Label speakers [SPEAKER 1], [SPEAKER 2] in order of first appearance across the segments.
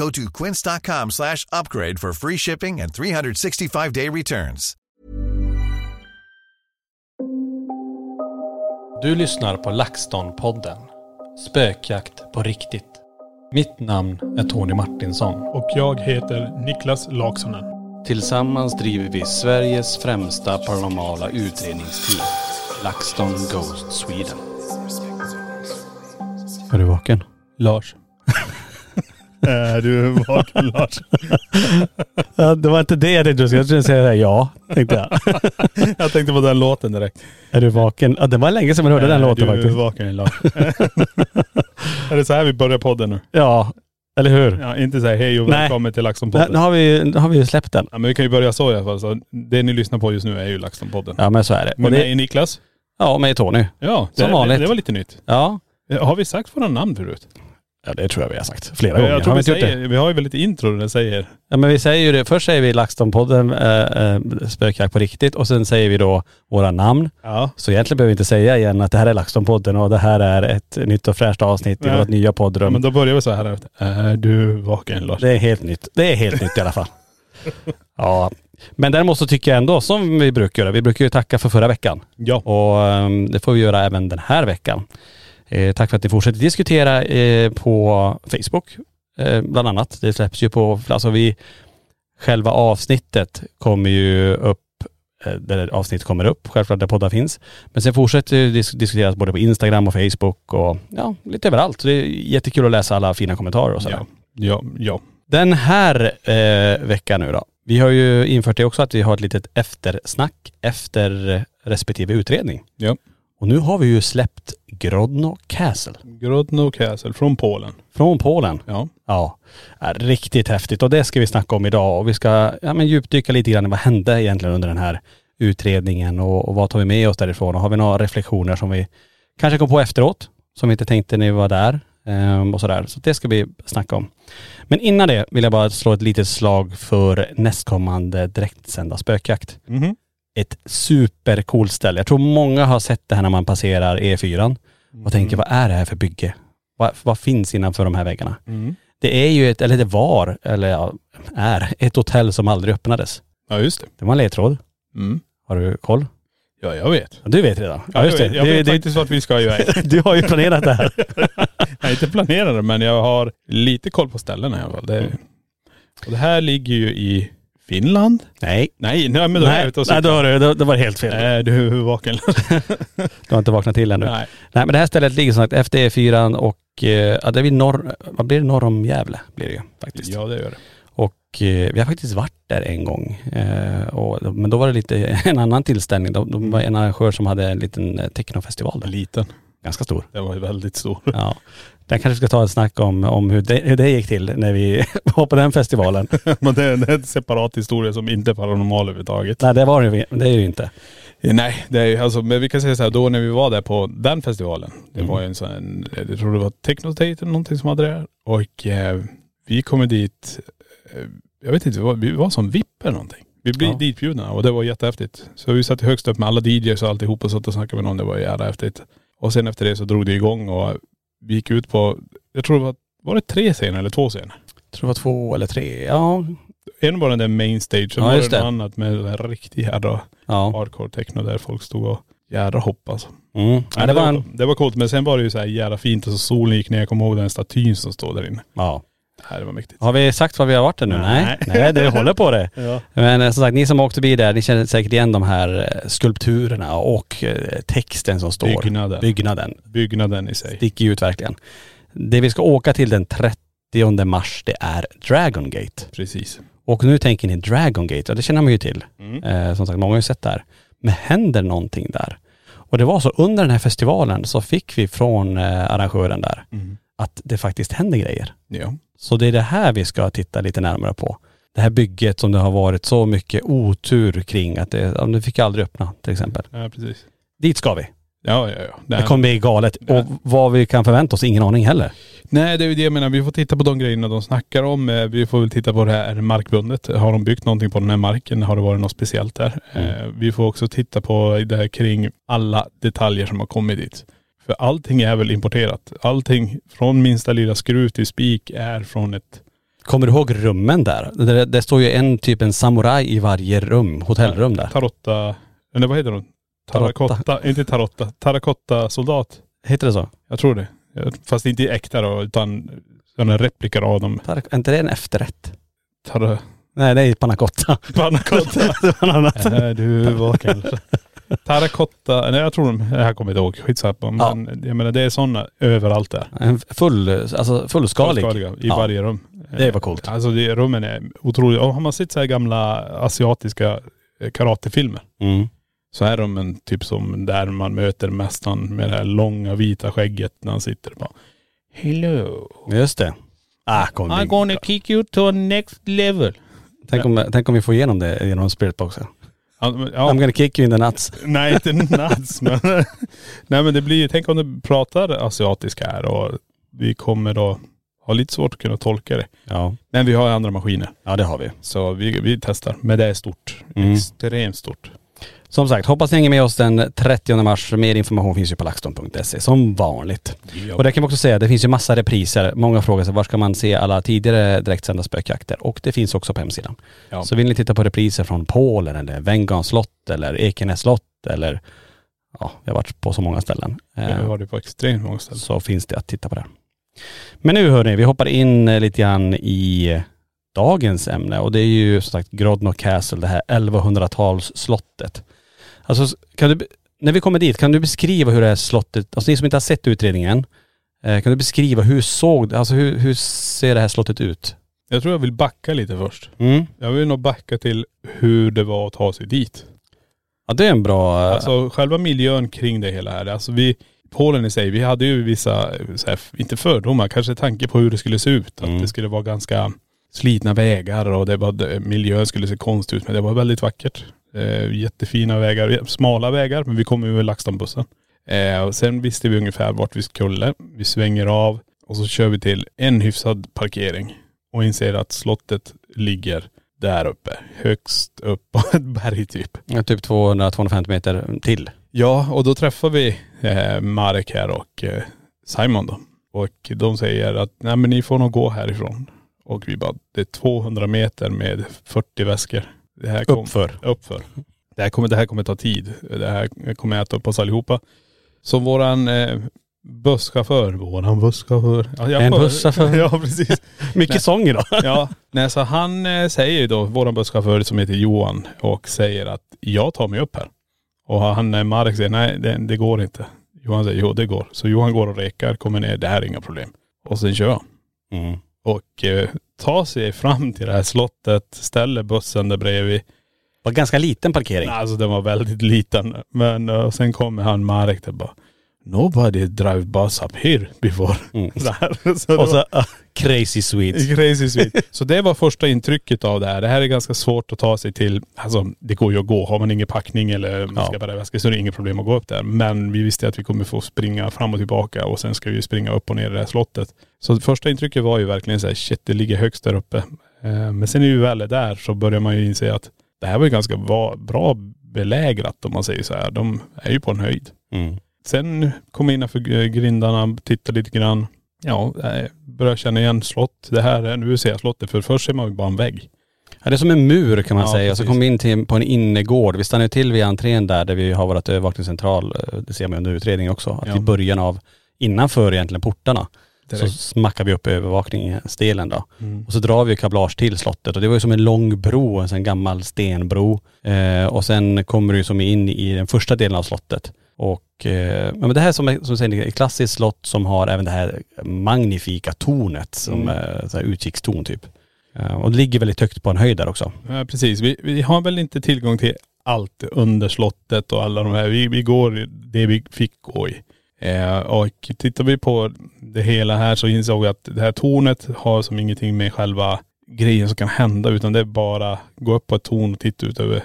[SPEAKER 1] Go to quince.com slash upgrade for free shipping and 365-day returns.
[SPEAKER 2] Du lyssnar på LaxTon-podden. Spökjakt på riktigt. Mitt namn är Tony Martinsson.
[SPEAKER 3] Och jag heter Niklas Laksonen.
[SPEAKER 2] Tillsammans driver vi Sveriges främsta paranormala utredningsteam. LaxTon Ghost Sweden. Är du vaken?
[SPEAKER 3] Lars. Är du vaken Lars?
[SPEAKER 2] Det var inte det jag tänkte. Jag skulle säga ja, tänkte jag.
[SPEAKER 3] Jag tänkte på den låten direkt.
[SPEAKER 2] Är du vaken? Ja, det var länge sedan man hörde den
[SPEAKER 3] Är
[SPEAKER 2] låten
[SPEAKER 3] du
[SPEAKER 2] faktiskt.
[SPEAKER 3] vaken Lars? är det så här vi börjar podden nu?
[SPEAKER 2] Ja, eller hur?
[SPEAKER 3] Ja, inte så här hej och
[SPEAKER 2] Nej.
[SPEAKER 3] välkommen till
[SPEAKER 2] Nej,
[SPEAKER 3] LaxTon-podden.
[SPEAKER 2] Nu har vi, nu har vi ju släppt den.
[SPEAKER 3] Ja, men vi kan ju börja så i alla fall. Så det ni lyssnar på just nu är ju LaxTon-podden.
[SPEAKER 2] Ja men så är det.
[SPEAKER 3] Med
[SPEAKER 2] Och det
[SPEAKER 3] mig Niklas.
[SPEAKER 2] ja, och mig Tony.
[SPEAKER 3] Ja, det,
[SPEAKER 2] Som vanligt.
[SPEAKER 3] Det, det var lite nytt.
[SPEAKER 2] Ja.
[SPEAKER 3] Har vi sagt våra namn förut?
[SPEAKER 2] Ja det tror jag vi har sagt flera gånger.
[SPEAKER 3] Jag tror
[SPEAKER 2] har
[SPEAKER 3] vi, säger, vi har ju väl lite intro där det säger
[SPEAKER 2] Ja men vi säger ju det, först säger vi LaxTon-podden, äh, äh, spökjakt på riktigt och sen säger vi då våra namn.
[SPEAKER 3] Ja.
[SPEAKER 2] Så egentligen behöver vi inte säga igen att det här är LaxTon-podden och det här är ett nytt och fräscht avsnitt i vårt nya poddrum.
[SPEAKER 3] Men då börjar vi så här. Är du vaken Lars?
[SPEAKER 2] Det är helt nytt. Det är helt nytt i alla fall. Ja. Men däremot så tycker jag ändå som vi brukar göra, vi brukar ju tacka för förra veckan.
[SPEAKER 3] Ja.
[SPEAKER 2] Och ehm, det får vi göra även den här veckan. Eh, tack för att ni fortsätter diskutera eh, på Facebook eh, bland annat. Det släpps ju på, alltså vi, själva avsnittet kommer ju upp eh, där avsnitt kommer upp, självklart där poddar finns. Men sen fortsätter det dis- diskuteras både på Instagram och Facebook och ja, lite överallt. Så det är jättekul att läsa alla fina kommentarer och sådär.
[SPEAKER 3] Ja. Ja. Ja.
[SPEAKER 2] Den här eh, veckan nu då. Vi har ju infört det också att vi har ett litet eftersnack efter respektive utredning.
[SPEAKER 3] Ja.
[SPEAKER 2] Och nu har vi ju släppt Grodno Castle
[SPEAKER 3] Grodno Castle från Polen.
[SPEAKER 2] från Polen.
[SPEAKER 3] Ja.
[SPEAKER 2] Ja, riktigt häftigt och det ska vi snacka om idag och vi ska ja, men djupdyka lite grann i vad hände egentligen under den här utredningen och, och vad tar vi med oss därifrån och har vi några reflektioner som vi kanske kom på efteråt som vi inte tänkte när vi var där ehm, och sådär. Så det ska vi snacka om. Men innan det vill jag bara slå ett litet slag för nästkommande direktsända spökjakt.
[SPEAKER 3] Mhm.
[SPEAKER 2] Ett supercoolt ställe. Jag tror många har sett det här när man passerar E4 och tänker vad är det här för bygge? Vad, vad finns innanför de här väggarna?
[SPEAKER 3] Mm.
[SPEAKER 2] Det är ju ett, eller det var, eller ja, är, ett hotell som aldrig öppnades.
[SPEAKER 3] Ja just det.
[SPEAKER 2] Det var en ledtråd.
[SPEAKER 3] Mm.
[SPEAKER 2] Har du koll?
[SPEAKER 3] Ja jag vet.
[SPEAKER 2] Du vet redan. Ja just det.
[SPEAKER 3] Jag vet, jag
[SPEAKER 2] det,
[SPEAKER 3] vet
[SPEAKER 2] det
[SPEAKER 3] faktiskt vart vi ska iväg.
[SPEAKER 2] du har ju planerat det här.
[SPEAKER 3] Är inte planerad men jag har lite koll på ställena i alla fall. Det,
[SPEAKER 2] Mm.
[SPEAKER 3] och det här ligger ju i Finland.
[SPEAKER 2] Nej.
[SPEAKER 3] Nej, nej men då är jag
[SPEAKER 2] Nej,
[SPEAKER 3] ute och
[SPEAKER 2] nej då, har du, då var det helt fel.
[SPEAKER 3] Är du vaken?
[SPEAKER 2] Du har inte vaknat till ännu.
[SPEAKER 3] Nej.
[SPEAKER 2] Nej men det här stället ligger som sagt efter E4 och eh, ja, det är vid norr, vad blir det, norr om Gävle blir det ju faktiskt.
[SPEAKER 3] Ja det gör det.
[SPEAKER 2] Och eh, vi har faktiskt varit där en gång. Eh, och, men då var det lite en annan tillställning. Då, då var en arrangör som hade en liten technofestival där.
[SPEAKER 3] Liten.
[SPEAKER 2] Ganska stor.
[SPEAKER 3] Den var ju väldigt stor.
[SPEAKER 2] Ja. Den kanske ska ta ett snack om, om hur, det, hur det gick till när vi var på den festivalen.
[SPEAKER 3] Men det är, är en separat historia som inte är paranormal överhuvudtaget.
[SPEAKER 2] Nej det var det ju, det är ju inte.
[SPEAKER 3] Nej, det är ju alltså, men vi kan säga så här, då när vi var där på den festivalen. Det
[SPEAKER 2] Mm.
[SPEAKER 3] var ju en sån, jag tror det var Technostate eller någonting som hade det här. Och eh, vi kommer dit, eh, jag vet inte, vi var, vi var som VIP eller någonting. Vi blev
[SPEAKER 2] Ja.
[SPEAKER 3] ditbjudna och det var jättehäftigt. Så vi satt högst upp med alla DJs och alltihop och satt och snackade med någon. Det var jävla häftigt. Och sen efter det så drog det igång och vi gick ut på, jag tror det var, var det tre scener eller två scener?
[SPEAKER 2] Jag tror det var två eller tre. Ja.
[SPEAKER 3] En var den där main stage, sen
[SPEAKER 2] Ja,
[SPEAKER 3] var det något
[SPEAKER 2] det.
[SPEAKER 3] annat med en riktig jädra
[SPEAKER 2] Ja.
[SPEAKER 3] hardcore techno där folk stod och jädra hopp alltså.
[SPEAKER 2] Mm. ja det var en..
[SPEAKER 3] det var coolt men sen var det ju så här jävla fint och så solen gick ner. Jag kommer ihåg den statyn som står där inne.
[SPEAKER 2] Ja.
[SPEAKER 3] Nej, det var mäktigt.
[SPEAKER 2] Har vi sagt var vi har varit nu? Nej.
[SPEAKER 3] Nej.
[SPEAKER 2] Nej, det håller på det.
[SPEAKER 3] Ja.
[SPEAKER 2] Men eh, som sagt, ni som har åkt förbi där, ni känner säkert igen de här eh, skulpturerna och eh, texten som står.
[SPEAKER 3] Byggnaden.
[SPEAKER 2] Byggnaden.
[SPEAKER 3] Byggnaden i sig.
[SPEAKER 2] Sticker ju ut verkligen. Det vi ska åka till den 30 mars, det är Dragon Gate.
[SPEAKER 3] Precis.
[SPEAKER 2] Och nu tänker ni Dragon Gate, ja det känner man ju till.
[SPEAKER 3] Mm.
[SPEAKER 2] Eh, som sagt, många har ju sett det här. Men händer någonting där? Och det var så under den här festivalen så fick vi från eh, arrangören där
[SPEAKER 3] Mm.
[SPEAKER 2] Att det faktiskt händer grejer.
[SPEAKER 3] Ja.
[SPEAKER 2] Så det är det här vi ska titta lite närmare på. Det här bygget som det har varit så mycket otur kring att det, ja, det fick aldrig öppna till exempel.
[SPEAKER 3] ja, precis.
[SPEAKER 2] Dit ska vi.
[SPEAKER 3] Ja, ja, ja.
[SPEAKER 2] Det kommer bli galet.
[SPEAKER 3] Nej.
[SPEAKER 2] Och vad vi kan förvänta oss, ingen aning heller.
[SPEAKER 3] Nej det är ju det jag menar. Vi får titta på de grejerna de snackar om. Eh, Vi får väl titta på det här, är det markbundet? Har de byggt någonting på den här marken? Har det varit något speciellt där?
[SPEAKER 2] Mm.
[SPEAKER 3] Eh, Vi får också titta på det här kring alla detaljer som har kommit dit. För allting är väl importerat. Allting från minsta lilla skruv till spik är från ett
[SPEAKER 2] Kommer du ihåg rummen där? Det, det står ju en typ en samuraj i varje rum, hotellrum där.
[SPEAKER 3] Tarotta, eller vad heter de?
[SPEAKER 2] Tarotta.
[SPEAKER 3] Terrakotta, inte tarotta, terrakotta-soldat.
[SPEAKER 2] Heter det så?
[SPEAKER 3] Jag tror det. Fast inte äkta då, utan en replika av dem.
[SPEAKER 2] Tar- Är inte det en efterrätt?
[SPEAKER 3] Tar,
[SPEAKER 2] Nej det är panna cotta.
[SPEAKER 3] panna cotta.
[SPEAKER 2] Det var något annat.
[SPEAKER 3] Nej du kanske. Terrakotta, nej jag tror de, det här kommer jag inte ihåg, skitsamma. Men jag menar det är sådana överallt där.
[SPEAKER 2] En full, alltså fullskalig.
[SPEAKER 3] Fullskaliga I
[SPEAKER 2] Ja.
[SPEAKER 3] varje rum.
[SPEAKER 2] Det var coolt.
[SPEAKER 3] Alltså det, rummen är otroligt. Och har man sett så här gamla asiatiska eh, karatefilmer
[SPEAKER 2] Mm.
[SPEAKER 3] så är de en typ som där man möter mästaren med det här långa vita skägget när han sitter bara Hello.
[SPEAKER 2] Just det. Ah, kommer bli-
[SPEAKER 3] gonna kick you to next level.
[SPEAKER 2] tänk, om, tänk om vi får igenom det genom spiritboxen. I'm gonna kick you in the nuts.
[SPEAKER 3] nej inte nuts men. nej men det blir ju, tänk om du pratar asiatiska här och vi kommer då ha lite svårt att kunna tolka det.
[SPEAKER 2] Ja.
[SPEAKER 3] Men vi har andra maskiner.
[SPEAKER 2] Ja det har vi.
[SPEAKER 3] Så vi, vi testar. Men det är stort.
[SPEAKER 2] Mm.
[SPEAKER 3] Extremt stort.
[SPEAKER 2] Som sagt, hoppas ni hänger med oss den 30 mars. Mer information finns ju på laxton.se som vanligt. Och det kan vi också säga, det finns ju massa repriser. Många frågar sig var ska man se alla tidigare direktsända spökjakter? Och det finns också på hemsidan.
[SPEAKER 3] Ja.
[SPEAKER 2] Så vill ni titta på repriser från Polen eller Vengans slott eller Ekenäs slott eller ja, vi har varit på så många ställen. Eh,
[SPEAKER 3] har det på extremt många ställen.
[SPEAKER 2] så finns det att titta på det. Men nu hörni, vi hoppar in eh, lite grann i dagens ämne och det är ju som sagt Grodno Castle, det här 1100-talsslottet. Alltså kan du, när vi kommer dit, kan du beskriva hur det här slottet, alltså ni som inte har sett utredningen, eh, kan du beskriva hur såg alltså hur, hur ser det här slottet ut?
[SPEAKER 3] Jag tror jag vill backa lite först.
[SPEAKER 2] Mm.
[SPEAKER 3] Jag vill nog backa till hur det var att ta sig dit.
[SPEAKER 2] Ja det är en bra.. eh,
[SPEAKER 3] Alltså själva miljön kring det hela här. Alltså vi, Polen i sig, vi hade ju vissa, så här, inte fördomar, kanske tanke på hur det skulle se ut.
[SPEAKER 2] Mm.
[SPEAKER 3] Att det skulle vara ganska slitna vägar och det var, miljön skulle se konstigt ut. Men det var väldigt vackert. Eh, jättefina vägar, smala vägar, men vi kom med LaxTon-bussen. Eh, och sen visste vi ungefär vart vi skulle. Vi svänger av och så kör vi till en hyfsad parkering och inser att slottet ligger där uppe. Högst upp på ett berg typ.
[SPEAKER 2] eh, typ 200-250 meter till.
[SPEAKER 3] Ja, och då träffar vi eh, Marek här och eh, Simon då. Och de säger att nej men ni får nog gå härifrån. Och vi bara, det är 200 meter med 40 väskor. Det här kom,
[SPEAKER 2] Uppför.
[SPEAKER 3] Uppför. Det här, kommer, det här kommer ta tid. Det här kommer äta upp oss allihopa. Så våran eh, busschaufför, våran busschaufför. Ja, jag
[SPEAKER 2] En busschaufför.
[SPEAKER 3] Ja precis.
[SPEAKER 2] Mycket
[SPEAKER 3] Nej.
[SPEAKER 2] sång idag.
[SPEAKER 3] Ja, nej, så han eh, säger ju då, våran busschaufför som heter Johan och säger att jag tar mig upp här. Och han, eh, Marek säger nej det, det går inte. Johan säger jo det går. Så Johan går och rekar, kommer ner, det här är inga problem. Och sen kör han.
[SPEAKER 2] Mm.
[SPEAKER 3] Och eh, tar sig fram till det här slottet, ställer bussen där bredvid.
[SPEAKER 2] Var ganska liten parkering.
[SPEAKER 3] Alltså den var väldigt liten. Men eh, sen kommer han Marek där bara. Nobody drive bus up here before.
[SPEAKER 2] Mm.
[SPEAKER 3] Så här. Så
[SPEAKER 2] Och så
[SPEAKER 3] var-
[SPEAKER 2] uh, crazy Swedes.
[SPEAKER 3] Crazy sweet. Så det var första intrycket av det här. Det här är ganska svårt att ta sig till. Alltså det går ju att gå. Har man ingen packning eller man ska
[SPEAKER 2] Ja.
[SPEAKER 3] bära väska så är det inget problem att gå upp där. Men vi visste att vi kommer få springa fram och tillbaka och sen ska vi springa upp och ner i det här slottet. Så första intrycket var ju verkligen så här, shit det ligger högst där uppe. Eh, Men sen när vi väl är där så börjar man ju inse att det här var ju ganska bra belägrat om man säger så här. De är ju på en höjd.
[SPEAKER 2] Mm.
[SPEAKER 3] Sen kom jag innanför grindarna, tittade lite grann. Ja, eh, började känna igen slott. Det här är, nu ser jag slottet. För först ser man ju bara en vägg.
[SPEAKER 2] Ja, det är som en mur kan man
[SPEAKER 3] Ja,
[SPEAKER 2] säga. Och så kom vi in till, på en innergård. Vi stannade till vid entrén där, där vi har vårt övervakningscentral. Eh, Det ser man under utredningen också. Att
[SPEAKER 3] Ja.
[SPEAKER 2] i början av, innanför egentligen portarna, så
[SPEAKER 3] Direkt.
[SPEAKER 2] smackar vi upp övervakningsdelen då.
[SPEAKER 3] Mm.
[SPEAKER 2] Och så drar vi kablage till slottet och det var ju som en lång bro, en sån gammal stenbro. Eh, och sen kommer du som in i den första delen av slottet. Och eh, men det här som, som säger, ett klassiskt slott som har även det här magnifika tornet som
[SPEAKER 3] Mm.
[SPEAKER 2] så här utkikstorn typ. Eh, och det ligger väldigt högt på en höjd där också.
[SPEAKER 3] Ja, precis. Vi, vi har väl inte tillgång till allt under slottet och alla de här. Vi, vi går det vi fick gå i. Eh, och tittar vi på det hela här så insåg vi att det här tornet har som ingenting med själva grejen som kan hända utan det är bara gå upp på ett torn och titta ut över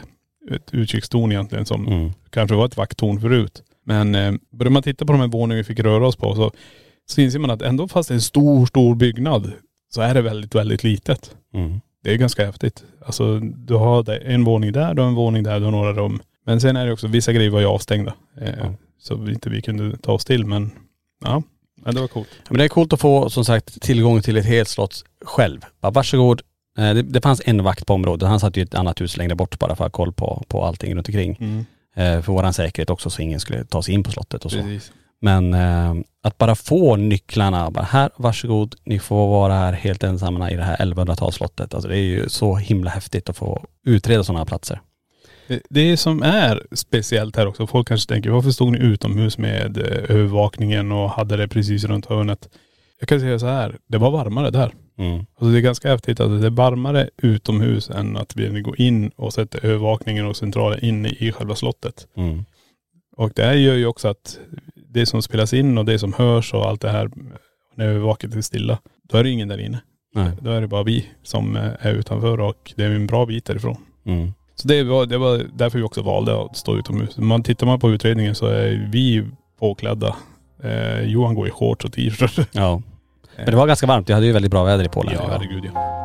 [SPEAKER 3] ett utkikstorn egentligen som
[SPEAKER 2] Mm.
[SPEAKER 3] kanske var ett vakttorn förut. Men eh, börjar man titta på de här våningarna vi fick röra oss på så, så inser man att ändå fast det är en stor, stor byggnad så är det väldigt, väldigt litet.
[SPEAKER 2] Mm.
[SPEAKER 3] Det är ganska häftigt. Alltså du har en våning där, du har en våning där, du har några rum. Men sen är det också, vissa grejer var ju avstängda. Eh,
[SPEAKER 2] Ja.
[SPEAKER 3] Så vi inte vi kunde ta oss till men ja, men det var coolt.
[SPEAKER 2] Men det är coolt att få som sagt tillgång till ett helt slott själv. Bara varsågod. Eh, Det, det fanns en vakt på området. Han satt ju i ett annat hus längre bort bara för att ha koll på, på allting runt omkring. Eh, För våran säkerhet också så ingen skulle ta sig in på slottet och så.
[SPEAKER 3] Precis.
[SPEAKER 2] Men eh, att bara få nycklarna, bara här, varsågod, ni får vara här helt ensamma i det här 1100-talsslottet. Alltså det är ju så himla häftigt att få utreda sådana här platser.
[SPEAKER 3] Det, det som är speciellt här också, folk kanske tänker varför stod ni utomhus med eh, övervakningen och hade det precis runt hörnet? Jag kan säga så här, det var varmare där.
[SPEAKER 2] Mm.
[SPEAKER 3] Alltså det är ganska häftigt att det är varmare utomhus än att vi går in och sätter övervakningen och centralen inne i själva slottet.
[SPEAKER 2] Mm.
[SPEAKER 3] Och det här gör ju också att det som spelas in och det som hörs och allt det här när övervaket är stilla, då är det ingen där inne.
[SPEAKER 2] Nej.
[SPEAKER 3] Då är det bara vi som är utanför och det är en bra bit därifrån.
[SPEAKER 2] Mm.
[SPEAKER 3] Så det var, det var därför vi också valde att stå utomhus. Man tittar man på utredningen så är vi påklädda. Eh, Johan går i shorts och t-shirt.
[SPEAKER 2] Ja. Men det var ganska varmt. Vi hade ju väldigt bra väder i Polen.
[SPEAKER 3] Ja herregud ja.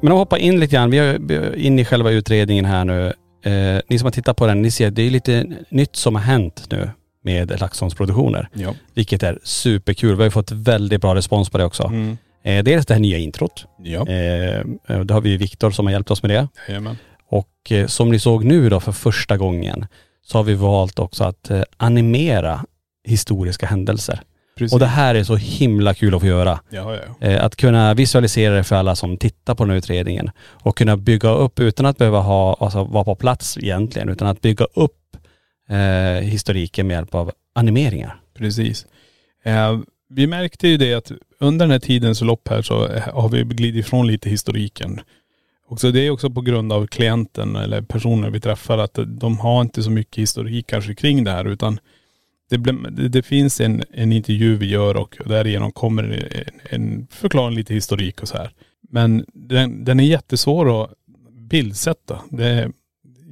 [SPEAKER 2] Men om vi hoppar in lite grann, vi är in i själva utredningen här nu. Eh, ni som har tittat på den, ni ser det är lite nytt som har hänt nu med LaxTons produktioner.
[SPEAKER 3] Ja.
[SPEAKER 2] Vilket är superkul. Vi har ju fått väldigt bra respons på det också.
[SPEAKER 3] Mm.
[SPEAKER 2] Eh, dels det här nya introt.
[SPEAKER 3] Ja.
[SPEAKER 2] Eh, det har vi Viktor som har hjälpt oss med det.
[SPEAKER 3] Jajamän.
[SPEAKER 2] Och eh, som ni såg nu då för första gången så har vi valt också att eh, animera historiska händelser.
[SPEAKER 3] Precis.
[SPEAKER 2] Och det här är så himla kul att få göra.
[SPEAKER 3] Ja, ja, ja.
[SPEAKER 2] Eh, Att kunna visualisera det för alla som tittar på den här utredningen och kunna bygga upp utan att behöva ha, alltså vara på plats egentligen, utan att bygga upp eh, historiken med hjälp av animeringar.
[SPEAKER 3] Precis. Eh, vi märkte ju det att under den här tidens lopp här så eh, har vi glidit ifrån lite historiken. Och så det är också på grund av klienten eller personer vi träffar att de har inte så mycket historik kanske kring det här utan det, blir- det, det finns en, en intervju vi gör och därigenom kommer en, en förklaring lite historik och så här. Men den, den är jättesvår att bildsätta. Det,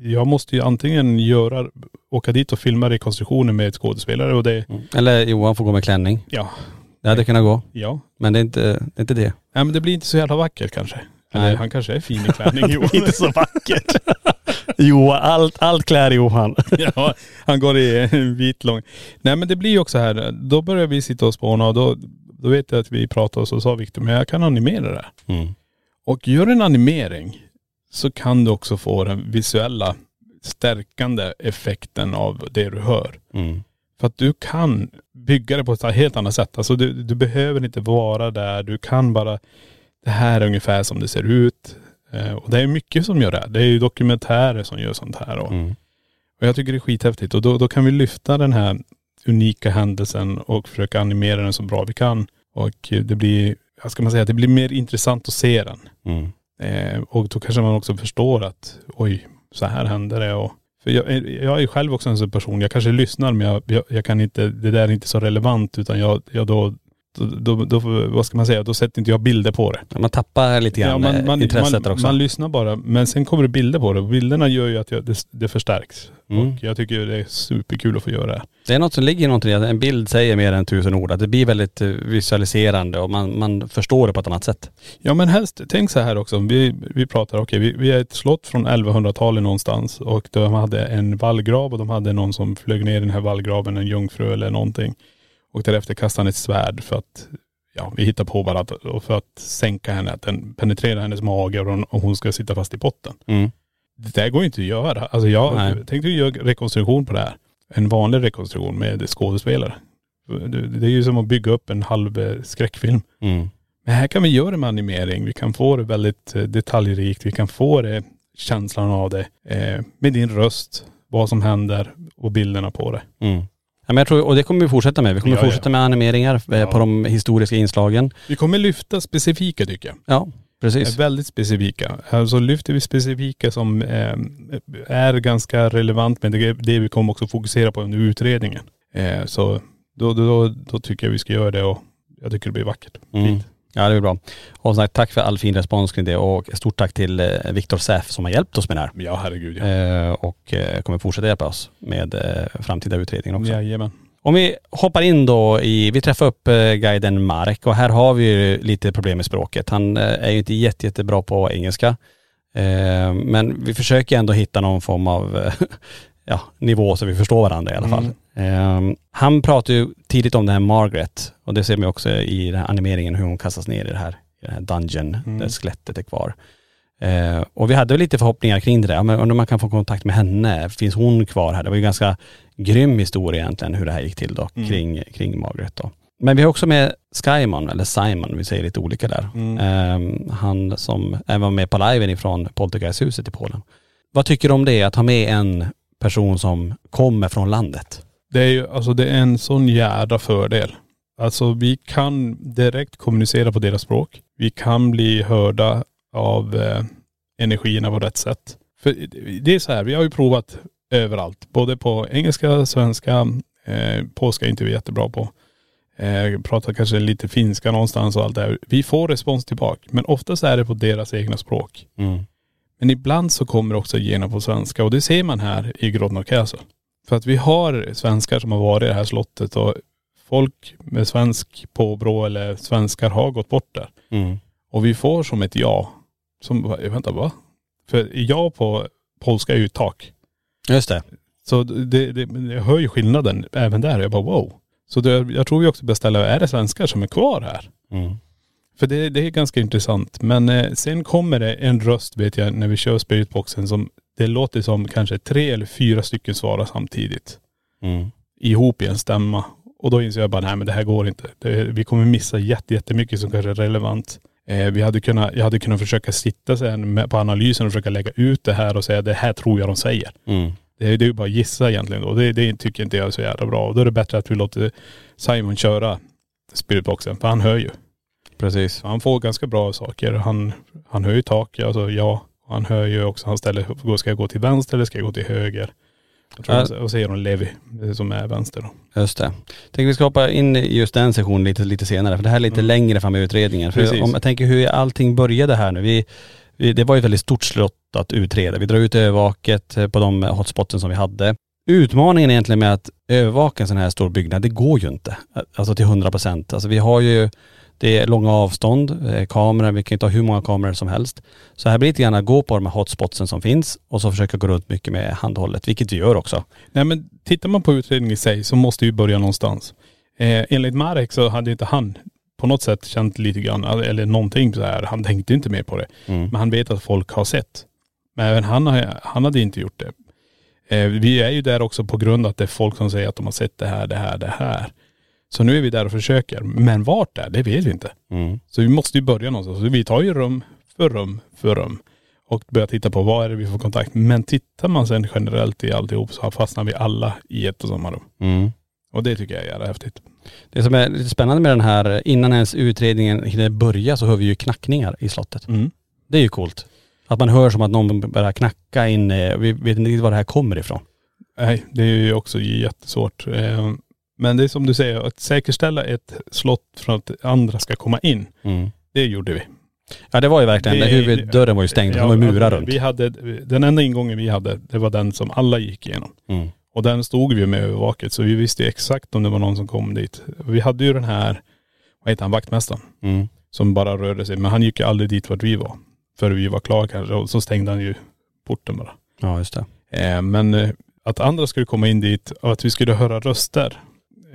[SPEAKER 3] jag måste ju antingen göra, åka dit och filma rekonstruktionen med skådespelare och det,
[SPEAKER 2] Eller Johan får gå med klänning.
[SPEAKER 3] ja,
[SPEAKER 2] Det hade kunnat gå.
[SPEAKER 3] ja.
[SPEAKER 2] Men det är inte det. Är inte det.
[SPEAKER 3] Nej men det blir inte så jävla vackert kanske. Eller
[SPEAKER 2] Nej.
[SPEAKER 3] han kanske är fin i klänning Johan.
[SPEAKER 2] inte så vackert. Johan, allt, allt klär Johan.
[SPEAKER 3] ja, han går i en vit lång. Nej men det blir ju också här, då börjar vi sitta och spåna och då, då vet jag att vi pratade och så sa Viktor, men jag kan animera det.
[SPEAKER 2] Mm.
[SPEAKER 3] Och gör en animering så kan du också få den visuella stärkande effekten av det du hör.
[SPEAKER 2] Mm.
[SPEAKER 3] För att du kan bygga det på ett helt annat sätt. Alltså du, du behöver inte vara där. Du kan bara, det här är ungefär som det ser ut. Eh, och det är mycket som gör det. Det är ju dokumentärer som gör sånt här. Och,
[SPEAKER 2] Mm.
[SPEAKER 3] och jag tycker det är skithäftigt. Och då, då kan vi lyfta den här unika händelsen och försöka animera den så bra vi kan. Och det blir, vad ska man säga, det blir mer intressant att se den.
[SPEAKER 2] Mm.
[SPEAKER 3] Eh, och då kanske man också förstår att oj, så här händer det och för jag, jag är själv också en sån person, jag kanske lyssnar men jag, jag, jag kan inte, det där är inte så relevant utan jag, jag då, då, då, vad ska man säga, då sätter inte jag bilder på det.
[SPEAKER 2] Man tappar lite grann
[SPEAKER 3] Ja, man, man,
[SPEAKER 2] intresset
[SPEAKER 3] man,
[SPEAKER 2] också.
[SPEAKER 3] man lyssnar bara, men sen kommer det bilder på det och bilderna gör ju att jag, det, det förstärks.
[SPEAKER 2] Mm.
[SPEAKER 3] Och jag tycker det är superkul att få göra det.
[SPEAKER 2] Det är något som ligger i någonting, att en bild säger mer än tusen ord. Att det blir väldigt eh, visualiserande och man, man förstår det på ett annat sätt.
[SPEAKER 3] Ja men helst, tänk så här också, vi, vi pratar, okej vi, vi är ett slott från 1100-talet någonstans och de hade en vallgrav och de hade någon som flög ner i den här vallgraven, en jungfru eller någonting. Och därefter kastade han ett svärd för att, ja vi hittar på bara att, och för att sänka henne, att den penetrerar hennes mage och hon, och hon ska sitta fast i potten.
[SPEAKER 2] Mm.
[SPEAKER 3] Det där går ju inte att göra. Alltså jag
[SPEAKER 2] Nej.
[SPEAKER 3] tänkte göra rekonstruktion på det här. En vanlig rekonstruktion med skådespelare. Det, det är ju som att bygga upp en halv eh, skräckfilm.
[SPEAKER 2] Mm.
[SPEAKER 3] Men här kan vi göra det med animering. Vi kan få det väldigt eh, detaljrikt. Vi kan få det, känslan av det. Eh, med din röst, vad som händer och bilderna på det.
[SPEAKER 2] Mm. Ja, men jag tror, och det kommer vi fortsätta med. Vi kommer
[SPEAKER 3] Ja, ja.
[SPEAKER 2] fortsätta med animeringar eh, på de historiska inslagen.
[SPEAKER 3] Vi kommer lyfta specifika tycker jag.
[SPEAKER 2] Ja, precis.
[SPEAKER 3] Är väldigt specifika. Alltså lyfter vi specifika som eh, är ganska relevant men det det vi kommer också fokusera på under utredningen. Eh, så då, då, då, då tycker jag vi ska göra det och jag tycker det blir vackert.
[SPEAKER 2] Mm.
[SPEAKER 3] Fint.
[SPEAKER 2] Ja det blir bra. Och som sagt, tack för all fin respons kring det och stort tack till eh, Viktor Säf som har hjälpt oss med det här.
[SPEAKER 3] Ja herregud ja.
[SPEAKER 2] Eh, och eh, kommer fortsätta hjälpa oss med eh, framtida utredningar också.
[SPEAKER 3] Jajamän.
[SPEAKER 2] Om vi hoppar in då i, vi träffar upp guiden Marek och här har vi ju lite problem med språket. Han är ju inte jätte, jättebra på engelska. Men vi försöker ändå hitta någon form av ja, nivå så vi förstår varandra i alla fall. Eh, han pratar ju tidigt om det här Margaret och det ser man också i den här animeringen hur hon kastas ner i det här, i den här dungeon där skelettet är kvar. Eh, och vi hade väl lite förhoppningar kring det där, men undrar om man kan få kontakt med henne. Finns hon kvar här? Det var ju en ganska grym historia egentligen hur det här gick till då kring, kring Margaret då. Men vi har också med Skymon, eller Simon, vi säger lite olika där. Eh, han som även var med på liven ifrån Poltergeisthuset i Polen. Vad tycker du om det, att ha med en person som kommer från landet?
[SPEAKER 3] Det är ju, alltså det är en sån jädra fördel. Alltså vi kan direkt kommunicera på deras språk. Vi kan bli hörda av eh, energierna på rätt sätt. För det är så här, vi har ju provat överallt. Både på engelska, svenska, eh, polska är inte vi jättebra på. Eh, pratar kanske lite finska någonstans och allt det här. Vi får respons tillbaka. Men oftast är det på deras egna språk. Men ibland så kommer det också igenom på svenska och det ser man här i Grodno Castle. För att vi har svenskar som har varit i det här slottet och folk med svensk påbrå eller svenskar har gått bort där.
[SPEAKER 2] Mm.
[SPEAKER 3] Och vi får som ett ja. Som, vänta va? För ja på polska är ju tak.
[SPEAKER 2] Just det.
[SPEAKER 3] Så det, det, jag hör ju skillnaden även där. Jag bara wow. Så det, jag tror vi också beställa, är det svenskar som är kvar här?
[SPEAKER 2] Mm.
[SPEAKER 3] För det, det är ganska intressant. Men eh, sen kommer det en röst vet jag när vi kör spiritboxen som det låter som kanske tre eller fyra stycken svarar samtidigt.
[SPEAKER 2] Mm.
[SPEAKER 3] Ihop i en stämma. Och då inser jag bara, nej men det här går inte. Det, vi kommer missa jätte, jättemycket som kanske är relevant. Eh, vi hade kunnat, jag hade kunnat försöka sitta sen med, på analysen och försöka lägga ut det här och säga det här tror jag de säger.
[SPEAKER 2] Mm.
[SPEAKER 3] Det är, det är ju bara gissa egentligen då. Det, det tycker inte jag är så jävla bra. Och då är det bättre att vi låter Simon köra spiritboxen. För han hör ju.
[SPEAKER 2] Precis.
[SPEAKER 3] Han får ganska bra saker. Han, han hör ju tak, alltså ja. Han hör ju också, han ställer, ska jag gå till vänster eller ska jag gå till höger? Tror och säger hon Levi, som är vänster då.
[SPEAKER 2] Just det. Tänker vi ska hoppa in i just den sessionen lite, lite senare, för det här är lite längre fram i utredningen. För
[SPEAKER 3] Precis.
[SPEAKER 2] om jag tänker hur allting började här nu. Vi, vi, det var ju ett väldigt stort slott att utreda. Vi drar ut övervaket eh, på de hotspoten som vi hade. Utmaningen egentligen med att övervaka en sån här stor byggnad, det går ju inte. Alltså till 100 procent. Alltså vi har ju, det är långa avstånd, eh, kameror, vi kan inte ha hur många kameror som helst. Så här blir det lite grann att gå på de här hotspotsen som finns och så försöka gå runt mycket med handhållet, vilket vi gör också.
[SPEAKER 3] Nej men tittar man på utredningen i sig så måste vi börja någonstans. Eh, enligt Marek så hade inte han på något sätt känt lite grann, eller någonting så här. Han tänkte inte mer på det. Men han vet att folk har sett. Men även han, har, han hade inte gjort det. Eh, vi är ju där också på grund av att det är folk som säger att de har sett det här, det här, det här. Så nu är vi där och försöker. Men vart det är, det vet vi inte.
[SPEAKER 2] Mm.
[SPEAKER 3] Så vi måste ju börja någonstans. Så vi tar ju rum för rum för rum. Och börjar titta på vad är det vi får kontakt. Men tittar man sen generellt i alltihop så fastnar vi alla i ett och samma rum.
[SPEAKER 2] Mm.
[SPEAKER 3] Och det tycker jag är jävla häftigt.
[SPEAKER 2] Det som är lite spännande med den här, innan ens utredningen hinner börja så hör vi ju knackningar i slottet.
[SPEAKER 3] Mm.
[SPEAKER 2] Det är ju coolt. Att man hör som att någon börjar knacka in, vi vet inte riktigt var det här kommer ifrån.
[SPEAKER 3] Nej, det är ju också jättesvårt. Men det är som du säger, att säkerställa ett slott för att andra ska komma in. Det gjorde vi.
[SPEAKER 2] Ja det var ju verkligen,
[SPEAKER 3] Det-
[SPEAKER 2] huvuddörren var ju stängd, det var murar runt.
[SPEAKER 3] Vi hade, den enda ingången vi hade, det var den som alla gick igenom.
[SPEAKER 2] Mm.
[SPEAKER 3] Och den stod vi med övervaket så vi visste ju exakt om det var någon som kom dit. Vi hade ju den här, vad heter han, vaktmästaren.
[SPEAKER 2] Mm.
[SPEAKER 3] Som bara rörde sig. Men han gick ju aldrig dit vart vi var. För vi var klara kanske. Och så stängde han ju porten bara.
[SPEAKER 2] Ja just det.
[SPEAKER 3] Eh, men eh, att andra skulle komma in dit och att vi skulle höra röster.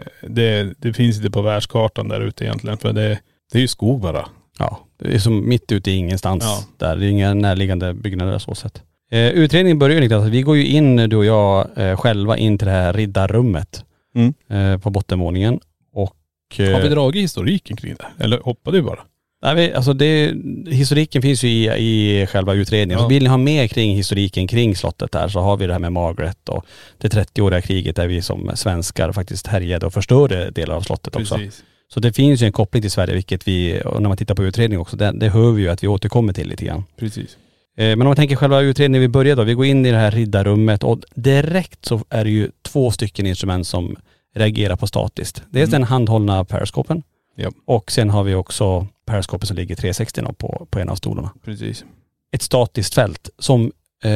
[SPEAKER 3] Eh, Det, det finns inte på världskartan där ute egentligen. För det, det är ju skog bara.
[SPEAKER 2] Ja, det är som mitt ute i ingenstans
[SPEAKER 3] Ja.
[SPEAKER 2] där. Det är inga närliggande byggnader så sett. Eh, utredningen börjar ju Niklas, vi går ju in, du och jag, eh, själva in till det här riddarrummet
[SPEAKER 3] Mm.
[SPEAKER 2] eh, på bottenvåningen. Och.. Eh,
[SPEAKER 3] Har vi dragit historiken kring det? Eller hoppade vi bara?
[SPEAKER 2] Nej, alltså det, historiken finns ju i, i själva utredningen.
[SPEAKER 3] Ja.
[SPEAKER 2] Så vill ni ha mer kring historiken kring slottet där så har vi det här med Margaret och det 30-åriga kriget där vi som svenskar faktiskt härjade och förstörde delar av slottet också.
[SPEAKER 3] Precis.
[SPEAKER 2] Så det finns ju en koppling till Sverige, vilket vi, och när man tittar på utredningen också, det, det hör vi ju att vi återkommer till lite grann.
[SPEAKER 3] Precis.
[SPEAKER 2] Eh, Men om man tänker själva utredningen, vi börjar då, vi går in i det här riddarrummet och direkt så är det ju två stycken instrument som reagerar på statiskt. Dels den handhållna periskopen
[SPEAKER 3] Ja.
[SPEAKER 2] och sen har vi också periskopet som ligger 360 då på, på en av stolarna.
[SPEAKER 3] Precis.
[SPEAKER 2] Ett statiskt fält som eh,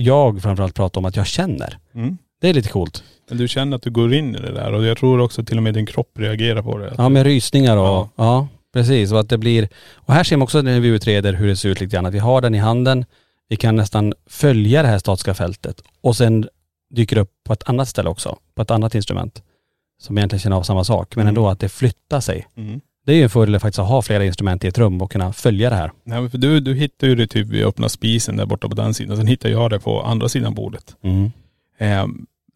[SPEAKER 2] jag framförallt pratar om att jag känner.
[SPEAKER 3] Mm.
[SPEAKER 2] Det är lite coolt.
[SPEAKER 3] Men du känner att du går in i det där och jag tror också till och med din kropp reagerar på det.
[SPEAKER 2] Ja med rysningar och,
[SPEAKER 3] Ja.
[SPEAKER 2] ja. precis. Och att det blir, och här ser man också när vi utreder hur det ser ut lite grann, att vi har den i handen, vi kan nästan följa det här statiska fältet och sen dyker det upp på ett annat ställe också, på ett annat instrument. Som egentligen känner av samma sak, men
[SPEAKER 3] Mm.
[SPEAKER 2] ändå att det flyttar sig.
[SPEAKER 3] Mm.
[SPEAKER 2] Det är ju en fördel faktiskt att ha flera instrument i ett rum och kunna följa det här.
[SPEAKER 3] Nej men för du, du hittar ju det typ vid öppna spisen där borta på den sidan. Sen hittar jag det på andra sidan bordet.
[SPEAKER 2] Mm.
[SPEAKER 3] Eh,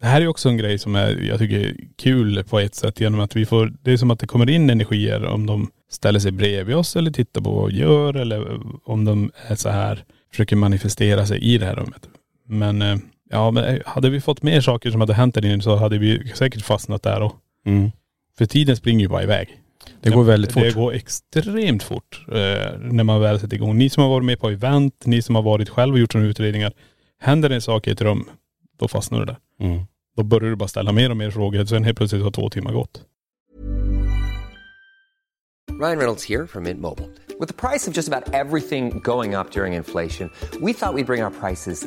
[SPEAKER 3] det här är också en grej som är, jag tycker är kul på ett sätt genom att vi får, det är som att det kommer in energier om de ställer sig bredvid oss eller tittar på vad vi gör eller om de är så här, försöker manifestera sig i det här rummet. Men eh, ja, men hade vi fått mer saker som hade hänt där inne så hade vi säkert fastnat där och
[SPEAKER 2] Mm.
[SPEAKER 3] för tiden springer ju bara iväg.
[SPEAKER 2] Det går väldigt fort.
[SPEAKER 3] Det går extremt fort eh, när man väl sätter igång. Ni som har varit med på event, ni som har varit själv och gjort sådana utredningar. Händer det en sak i ett rum, då fastnar du där.
[SPEAKER 2] Mm.
[SPEAKER 3] Då börjar du bara ställa mer och mer frågor. Sen helt plötsligt har två timmar gått.
[SPEAKER 4] Ryan Reynolds here from Mint Mobile. With the price of just about everything going up during inflation, we thought we'd bring our prices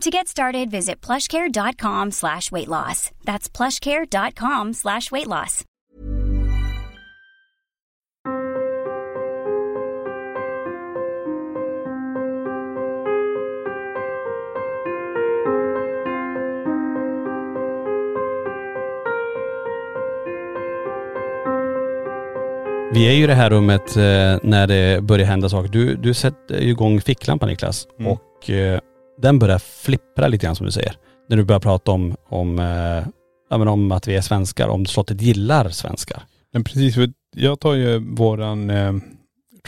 [SPEAKER 5] To get started, visit plushcare.com slash weight loss. That's plushcare.com slash weight loss.
[SPEAKER 2] Vi är ju i det här rummet eh, när det börjar hända saker. Du, du sätter ju igång ficklampan Niklas
[SPEAKER 3] Mm.
[SPEAKER 2] och eh, den börjar flippra lite grann som du säger. När du börjar prata om, om, eh, ja, men om att vi är svenskar, om slottet gillar svenskar.
[SPEAKER 3] Men precis, för jag tar ju våran eh,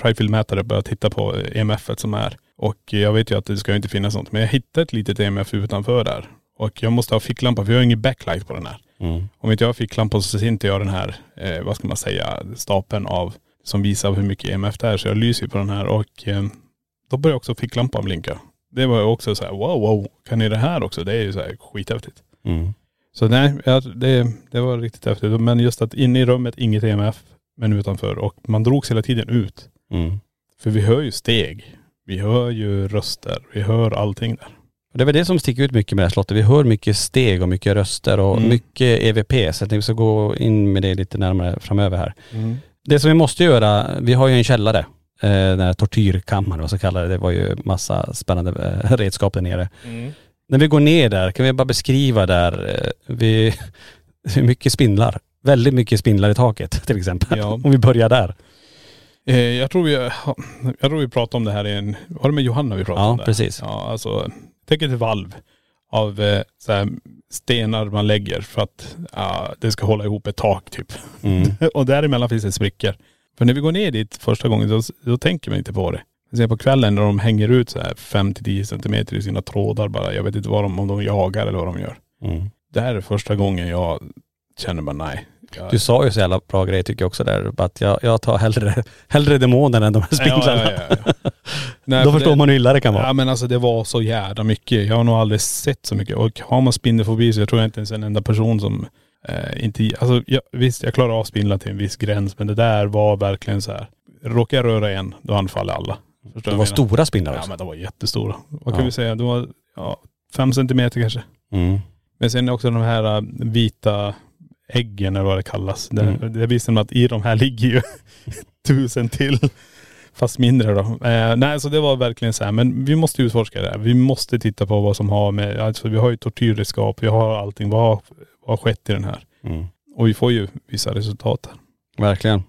[SPEAKER 3] trifield-mätare och börjar titta på EMF som är. Och jag vet ju att det ska ju inte finnas något. Men jag hittade ett litet EMF utanför där. Och jag måste ha ficklampa för jag har ingen backlight på den här.
[SPEAKER 2] Mm.
[SPEAKER 3] Om inte jag har ficklampa så ser inte jag den här, eh, vad ska man säga, stapeln av som visar hur mycket EMF det är. Så jag lyser ju på den här och eh, då börjar också ficklampan blinka. Det var ju också så här, wow, wow, kan ni det här också? Det är ju så här skithäftigt.
[SPEAKER 2] Mm.
[SPEAKER 3] Så nej, ja, det, det var riktigt häftigt. Men just att inne i rummet, inget EMF, men utanför. Och man drogs hela tiden ut.
[SPEAKER 2] Mm.
[SPEAKER 3] För vi hör ju steg. Vi hör ju röster. Vi hör allting där.
[SPEAKER 2] Och det är väl det som sticker ut mycket med det här slottet. Vi hör mycket steg och mycket röster och
[SPEAKER 3] Mm.
[SPEAKER 2] mycket EVP. Så jag tänkte vi ska gå in med det lite närmare framöver här.
[SPEAKER 3] Mm.
[SPEAKER 2] Det som vi måste göra, vi har ju en källare, eh, den här tortyrkammaren vad ska kalla det. Det var ju massa spännande eh, redskap där nere.
[SPEAKER 3] Mm.
[SPEAKER 2] När vi går ner där, kan vi bara beskriva där, eh, vi, mycket spindlar. Väldigt mycket spindlar i taket till exempel.
[SPEAKER 3] Ja.
[SPEAKER 2] Om vi börjar där.
[SPEAKER 3] Eh, jag, tror vi, jag tror vi pratade om det här i en, var det med Johanna vi pratade
[SPEAKER 2] Ja,
[SPEAKER 3] om det?
[SPEAKER 2] precis.
[SPEAKER 3] Ja, alltså, tänk ett valv av eh, så här, stenar man lägger för att ja, det ska hålla ihop ett tak typ.
[SPEAKER 2] Mm.
[SPEAKER 3] och däremellan finns det sprickor. För när vi går ner dit första gången då, då tänker man inte på det. Men sen på kvällen när de hänger ut så här 5-10 centimeter i sina trådar bara. Jag vet inte vad de, om de jagar eller vad de gör.
[SPEAKER 2] Mm.
[SPEAKER 3] Det här är första gången jag känner bara nej. Jag,
[SPEAKER 2] Du sa ju så jävla bra grejer tycker jag också där. Att jag, jag tar hellre, hellre demonen än de här spindlarna.
[SPEAKER 3] Ja, ja, ja. Nej,
[SPEAKER 2] Då
[SPEAKER 3] för
[SPEAKER 2] förstår
[SPEAKER 3] det-
[SPEAKER 2] man hur illa det kan vara.
[SPEAKER 3] Ja men alltså det var så jävla mycket. Jag har nog aldrig sett så mycket. Och har man spindelfobi så jag tror jag inte ens en enda person som eh, inte, alltså jag, visst jag klarar av spindlar till en viss gräns men det där var verkligen så här. Råkar jag röra en, då anfaller alla. Förstår
[SPEAKER 2] Det var stora spindlar
[SPEAKER 3] Ja
[SPEAKER 2] också.
[SPEAKER 3] men de var jättestora. Vad kan
[SPEAKER 2] Ja.
[SPEAKER 3] vi säga? De var ja, fem centimeter kanske.
[SPEAKER 2] Mm.
[SPEAKER 3] Men sen också de här äh, vita äggen eller vad det kallas. Det,
[SPEAKER 2] Mm.
[SPEAKER 3] det visste man att i de här ligger ju tusen till. Fast mindre då. Eh, nej så det var verkligen så här, men vi måste utforska det här. Vi måste titta på vad som har med, alltså vi har ju tortyrredskap, vi har allting. Vad har, vad har skett i den här?
[SPEAKER 2] Mm.
[SPEAKER 3] Och vi får ju vissa resultat här.
[SPEAKER 2] Verkligen.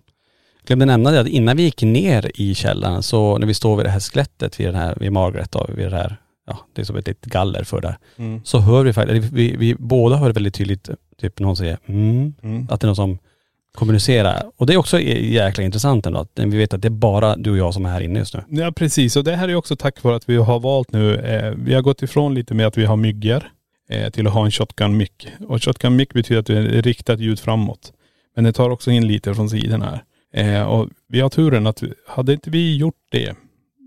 [SPEAKER 2] Jag glömde nämna det att innan vi gick ner i källaren så när vi står vid det här skelettet vid den här, vid Margaret då, vid det här, ja det är som ett litet galler för där. Så hör vi faktiskt, vi, vi båda hör väldigt tydligt, typ någon säger mm,
[SPEAKER 3] Mm.
[SPEAKER 2] att det är någon som kommunicerar. Och det är också jäkla intressant ändå att vi vet att det är bara du och jag som är här inne just nu.
[SPEAKER 3] Ja precis, och det här är också tack vare att vi har valt nu, eh, vi har gått ifrån lite med att vi har myggor eh, till att ha en shotgun mic. Och shotgun mic betyder att det är riktat ljud framåt. Men det tar också in lite från sidan här. Eh, och vi har turen att, hade inte vi gjort det,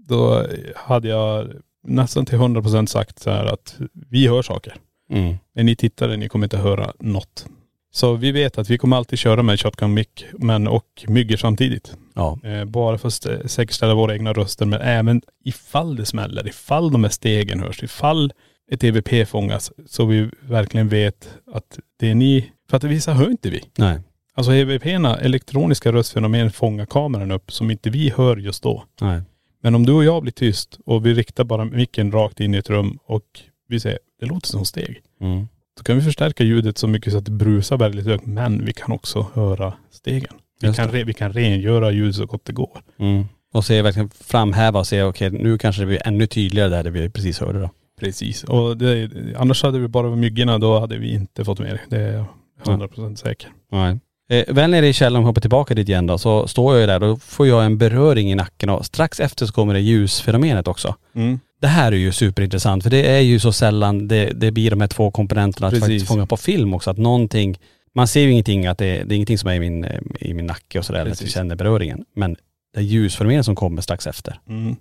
[SPEAKER 3] då hade jag nästan till 100% sagt så här att vi hör saker.
[SPEAKER 2] Mm.
[SPEAKER 3] När ni tittare, ni kommer inte höra något. Så vi vet att vi kommer alltid köra med shotgun mic, men och myggor samtidigt.
[SPEAKER 2] Ja.
[SPEAKER 3] Eh, bara för att st- säkerställa våra egna röster, men även ifall det smäller, ifall de här stegen hörs, ifall ett EVP fångas, så vi verkligen vet att det är ni, för att vissa hör inte vi.
[SPEAKER 2] Nej.
[SPEAKER 3] Alltså EVP-erna, elektroniska röstfenomen, fångar kameran upp som inte vi hör just då.
[SPEAKER 2] Nej.
[SPEAKER 3] Men om du och jag blir tyst och vi riktar bara micken rakt in i ett rum och vi säger, det låter som steg.
[SPEAKER 2] Mm.
[SPEAKER 3] Då kan vi förstärka ljudet så mycket så att det brusar väldigt högt, men vi kan också höra stegen. Vi
[SPEAKER 2] Just
[SPEAKER 3] kan, re, vi kan rengöra ljudet så gott det går.
[SPEAKER 2] Mm. Och se verkligen framhäva och se okej nu kanske det blir ännu tydligare där det vi precis hörde då.
[SPEAKER 3] Precis. Och det, annars hade vi bara myggorna, då hade vi inte fått med det. Det är jag 100% säker.
[SPEAKER 2] Nej. Eh, väl nere i källaren, vi hoppar tillbaka dit igen då, så står jag ju där och då får jag en beröring i nacken och strax efter så kommer det ljusfenomenet också.
[SPEAKER 3] Mm.
[SPEAKER 2] Det här är ju superintressant för det är ju så sällan det, det blir de här två komponenterna att
[SPEAKER 3] Precis.
[SPEAKER 2] faktiskt fånga på film också. Att någonting, man ser ju ingenting att det, det är ingenting som är i min, i min nacke och sådär, att vi
[SPEAKER 3] Precis.
[SPEAKER 2] känner beröringen. Men det ljusfenomenet som kommer strax efter.
[SPEAKER 3] Mm.